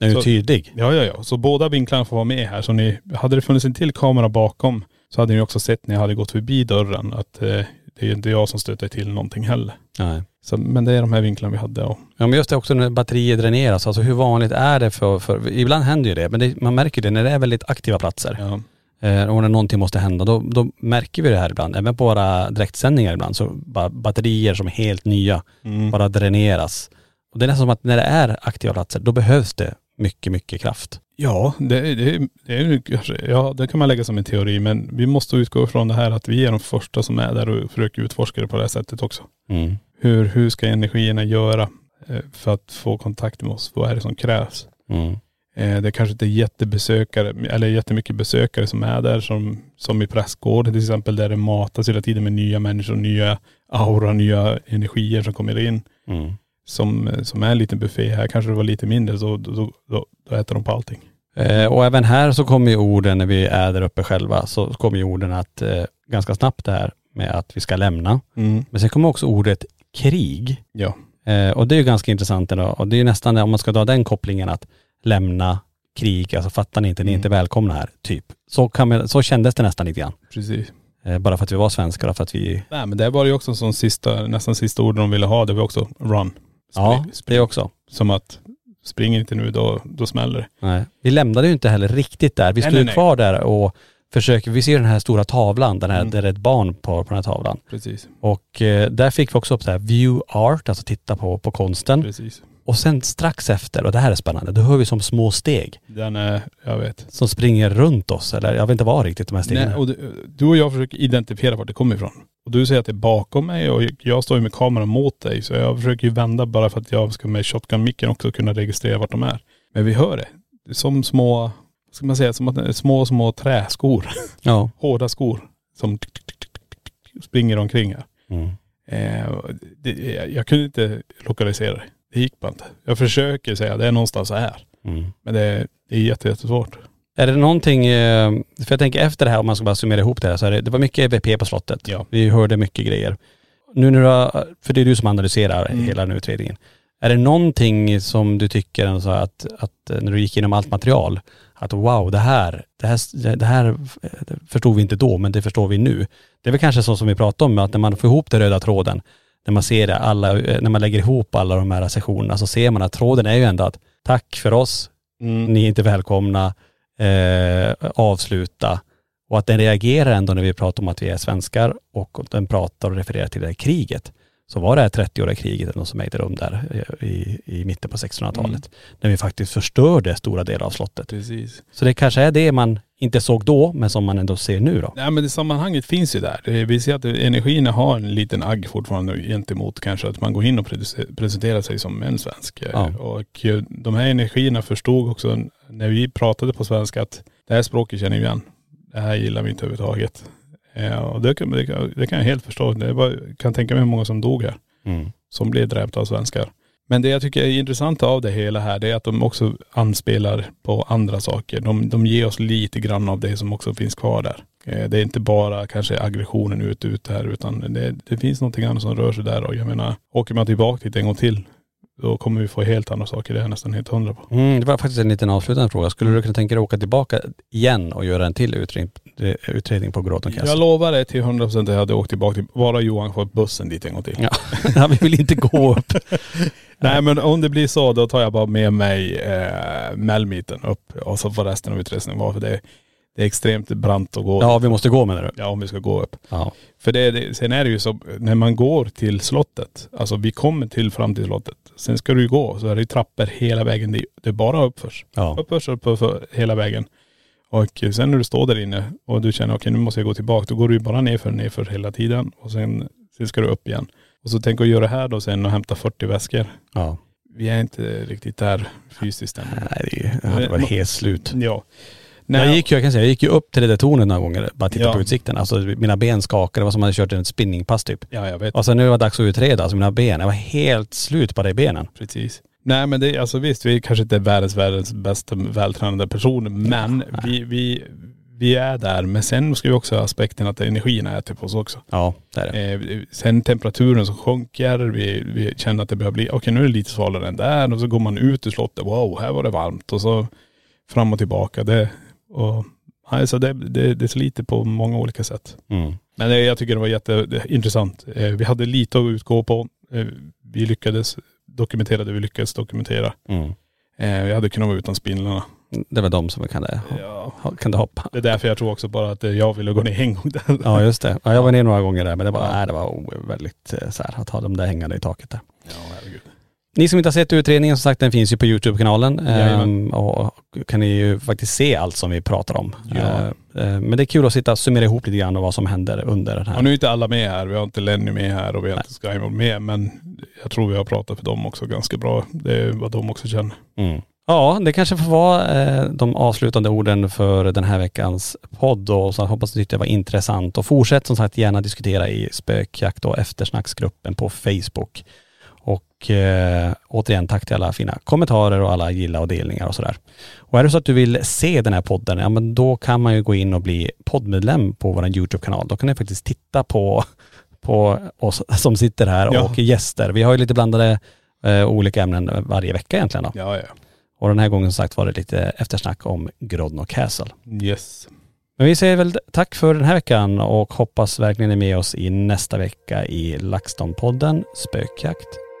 [SPEAKER 2] Den är ju
[SPEAKER 3] Så-
[SPEAKER 2] tydlig.
[SPEAKER 3] Ja, ja, ja. Så båda vinklarna får vara med här. Så ni, hade det funnits en till kamera bakom så hade ni också sett när jag hade gått förbi dörren att eh, det är inte jag som stöter till någonting heller.
[SPEAKER 2] Nej.
[SPEAKER 3] Så, men det är de här vinklarna vi hade. Och,
[SPEAKER 2] Ja men just det också när batteriet dräneras, alltså hur vanligt är det för, för ibland händer ju det, men det, man märker det när det är väldigt aktiva platser.
[SPEAKER 3] ja.
[SPEAKER 2] Eh, och när någonting måste hända, då, då märker vi det här ibland. Även på våra direktsändningar ibland, så bara batterier som är helt nya
[SPEAKER 3] Mm.
[SPEAKER 2] bara dräneras. Och det är nästan som att när det är aktiva platser, då behövs det mycket, mycket kraft.
[SPEAKER 3] Ja, det, det, det är ja det kan man lägga som en teori men vi måste utgå från det här att vi är de första som är där och försöker utforska det på det här sättet också.
[SPEAKER 2] Mm.
[SPEAKER 3] Hur, hur ska energierna göra eh, för att få kontakt med oss? Vad är det som krävs?
[SPEAKER 2] Mm.
[SPEAKER 3] Eh, Det kanske inte är jättebesökare, eller jättemycket besökare som är där som, som i prästgården till exempel där det matas hela tiden med nya människor, nya aura, nya energier som kommer in.
[SPEAKER 2] Mm.
[SPEAKER 3] Som, som är en liten buffé. Här kanske det var lite mindre så då, då, då, äter de på allting.
[SPEAKER 2] Eh, och även här så kommer ju orden när vi är där uppe själva, så kommer ju orden att eh, ganska snabbt det här med att vi ska lämna. Men sen kommer också ordet krig.
[SPEAKER 3] Ja.
[SPEAKER 2] Eh, och det är ju ganska intressant ändå. Och det är ju nästan, om man ska dra den kopplingen att lämna krig, alltså fattar ni inte, ni är inte välkomna här, typ. Så, kan man, så kändes det nästan lite grann.
[SPEAKER 3] Precis.
[SPEAKER 2] Eh, bara för att vi var svenskar och för att vi,
[SPEAKER 3] Nej men det var ju också som sista, nästan sista orden de ville ha. Det var också run.
[SPEAKER 2] Ja, det också.
[SPEAKER 3] Som att spring inte nu då, då smäller det.
[SPEAKER 2] Nej. Vi lämnade ju inte heller riktigt där. Vi stod
[SPEAKER 3] nej, nej.
[SPEAKER 2] kvar där och försöker, vi ser den här stora tavlan, den här,
[SPEAKER 3] Mm.
[SPEAKER 2] där det är ett barn på, på den här tavlan.
[SPEAKER 3] Precis.
[SPEAKER 2] Och eh, där fick vi också upp det här view art, alltså titta på, på konsten.
[SPEAKER 3] Precis.
[SPEAKER 2] Och sen strax efter, och det här är spännande, då hör vi som små steg
[SPEAKER 3] Den är, jag vet.
[SPEAKER 2] som springer runt oss. Eller jag vet inte vad riktigt de här stegen
[SPEAKER 3] Nej, och du, du och jag försöker identifiera vart det kommer ifrån. Och du säger att det är bakom mig och jag står ju med kameran mot dig. Så jag försöker ju vända bara för att jag ska med shotgun-micken också kunna registrera vart de är. Men vi hör det. Det som små, ska man säga, som att små, små träskor.
[SPEAKER 2] Ja.
[SPEAKER 3] Hårda skor som tick, tick, tick, tick, tick, springer omkring här.
[SPEAKER 2] Mm.
[SPEAKER 3] Eh, det, jag kunde inte lokalisera det. Det gick bara inte. Jag försöker säga det är någonstans här.
[SPEAKER 2] Mm.
[SPEAKER 3] Men det, det är jätte, jättesvårt.
[SPEAKER 2] Är det någonting, eh, för jag tänker efter det här om man ska bara summera ihop det här, så är det, det var mycket EVP på slottet.
[SPEAKER 3] Ja.
[SPEAKER 2] Vi hörde mycket grejer. Nu när du har, för det är du som analyserar
[SPEAKER 3] Mm.
[SPEAKER 2] hela den utredningen. Är det någonting som du tycker alltså att, att eh, när du gick igenom allt material, att wow det här, det här, det här eh, förstod vi inte då men det förstår vi nu. Det är väl kanske så som vi pratade om, att när man får ihop den röda tråden, när man ser det, alla, eh, när man lägger ihop alla de här sessionerna så ser man att tråden är ju ändå att tack för oss,
[SPEAKER 3] Mm.
[SPEAKER 2] ni är inte välkomna, eh, avsluta. Och att den reagerar ändå när vi pratar om att vi är svenskar och den pratar och refererar till det här kriget. Så var det här 30-åriga kriget eller något som ägde rum där eh, i, i mitten på 1600-talet. När vi faktiskt förstörde stora delar av slottet.
[SPEAKER 3] Precis.
[SPEAKER 2] Så det kanske är det man inte såg då, men som man ändå ser nu då.
[SPEAKER 3] Nej men det sammanhanget finns ju där. Det- Vi ser att energierna har en liten agg fortfarande gentemot kanske att man går in och presenterar sig som en svensk. Eh,
[SPEAKER 2] Ja.
[SPEAKER 3] Och eh, de här energierna förstod också när vi pratade på svenska att det här språket känner vi igen. Det här gillar vi inte överhuvudtaget. Eh, Och det kan, det, kan, det kan jag helt förstå. Det är bara, kan tänka mig hur många som dog här.
[SPEAKER 2] Mm.
[SPEAKER 3] Som blev dräpta av svenskar. Men det jag tycker är intressant av det hela här, det är att de också anspelar på andra saker. De, de ger oss lite grann av det som också finns kvar där. Eh, det är inte bara kanske aggressionen ut ut här utan det, det finns någonting annat som rör sig där och jag menar, åker man tillbaka dit en gång till, då kommer vi få helt andra saker. Det är jag nästan helt hundra på.
[SPEAKER 2] Mm, det var faktiskt en liten avslutande fråga. Skulle du kunna tänka dig att åka tillbaka igen och göra en till utredning, utredning på Gråten
[SPEAKER 3] Jag
[SPEAKER 2] Castle?
[SPEAKER 3] lovar det till hundra procent att jag hade åkt tillbaka till, bara Johan får bussen dit en gång till.
[SPEAKER 2] Ja. vi vill inte gå upp.
[SPEAKER 3] Nej men om det blir så då tar jag bara med mig eh, upp och så får resten av utresan vara för det, det är extremt brant att gå.
[SPEAKER 2] Ja, vi måste gå menar du?
[SPEAKER 3] Ja om vi ska gå upp.
[SPEAKER 2] Ja.
[SPEAKER 3] För det, det, sen är det ju så, när man går till slottet, alltså vi kommer till fram till slottet, sen ska du ju gå så är det ju trappor hela vägen. Det, det är bara uppförs.
[SPEAKER 2] Ja.
[SPEAKER 3] Uppförs upp för hela vägen. Och sen när du står där inne och du känner okej nu måste jag gå tillbaka, då går du ju bara nerför nerför hela tiden och sen, sen ska du upp igen. Och så tänk att göra det här då sen och hämta 40 väskor.
[SPEAKER 2] Ja.
[SPEAKER 3] Vi är inte riktigt där fysiskt än.
[SPEAKER 2] Nej, det är- hade varit helt slut.
[SPEAKER 3] Ja.
[SPEAKER 2] Jag gick, ju- jag kan säga, jag gick ju upp till det där tornet några gånger, bara titta
[SPEAKER 3] Ja.
[SPEAKER 2] på utsikten. Alltså mina ben skakade, det var som att jag hade kört en spinningpass typ.
[SPEAKER 3] Ja jag vet.
[SPEAKER 2] Och sen nu var det dags att utreda, alltså mina ben, jag var helt slut på det i benen.
[SPEAKER 3] Precis. Nej men det är alltså visst, vi är kanske inte är världens, världens bästa vältränade personer men vi, vi, vi är där. Men sen ska vi också ha aspekten att energin äter på oss också.
[SPEAKER 2] Ja, det är det.
[SPEAKER 3] Eh, sen temperaturen som sjunker, vi, vi känner att det börjar bli, okej nu är det lite svalare än där och så går man ut ur slottet, wow här var det varmt och så fram och tillbaka. Det, och, alltså det, det, det sliter på många olika sätt.
[SPEAKER 2] Mm.
[SPEAKER 3] Men det, jag tycker det var jätteintressant. Eh, vi hade lite att utgå på. Eh, vi lyckades dokumentera det vi lyckades dokumentera.
[SPEAKER 2] Mm.
[SPEAKER 3] Eh, vi hade kunnat vara utan spindlarna.
[SPEAKER 2] Det var de som kan det,
[SPEAKER 3] Ja.
[SPEAKER 2] kan det hoppa.
[SPEAKER 3] Det är därför jag tror också bara att eh, jag ville gå ner en gång där.
[SPEAKER 2] Ja just det. Ja, jag var ner några gånger där men det var,
[SPEAKER 3] Ja.
[SPEAKER 2] nej, det var väldigt eh, så här, att ha dem där hängande i taket där.
[SPEAKER 3] Ja, herregud.
[SPEAKER 2] Ni som inte har sett utredningen, som sagt den finns ju på Youtube-kanalen. Ehm, och kan ni ju faktiskt se allt som vi pratar om.
[SPEAKER 3] Ja.
[SPEAKER 2] Eh, eh, men det är kul att sitta och summera ihop lite grann och vad som händer under den här.
[SPEAKER 3] Ja, nu är inte alla med här. Vi har inte Lenny med här och vi har inte Skymon med. Men jag tror vi har pratat för dem också ganska bra. Det är vad de också känner.
[SPEAKER 2] Mm. Ja, det kanske får vara eh, de avslutande orden för den här veckans podd och så hoppas ni tyckte det var intressant och fortsätt som sagt gärna diskutera i spökjakt och eftersnacksgruppen på Facebook. Och eh, återigen tack till alla fina kommentarer och alla gilla och delningar och sådär. Och är det så att du vill se den här podden, ja men då kan man ju gå in och bli poddmedlem på vår YouTube-kanal. Då kan ni faktiskt titta på, på oss som sitter här
[SPEAKER 3] Ja.
[SPEAKER 2] och gäster. Vi har ju lite blandade eh, olika ämnen varje vecka egentligen då.
[SPEAKER 3] Ja, ja.
[SPEAKER 2] Och den här gången som sagt var det lite eftersnack om Grodno Castle.
[SPEAKER 3] Yes.
[SPEAKER 2] Men vi säger väl tack för den här veckan och hoppas verkligen ni är med oss i nästa vecka i LaxTon-podden Spökjakt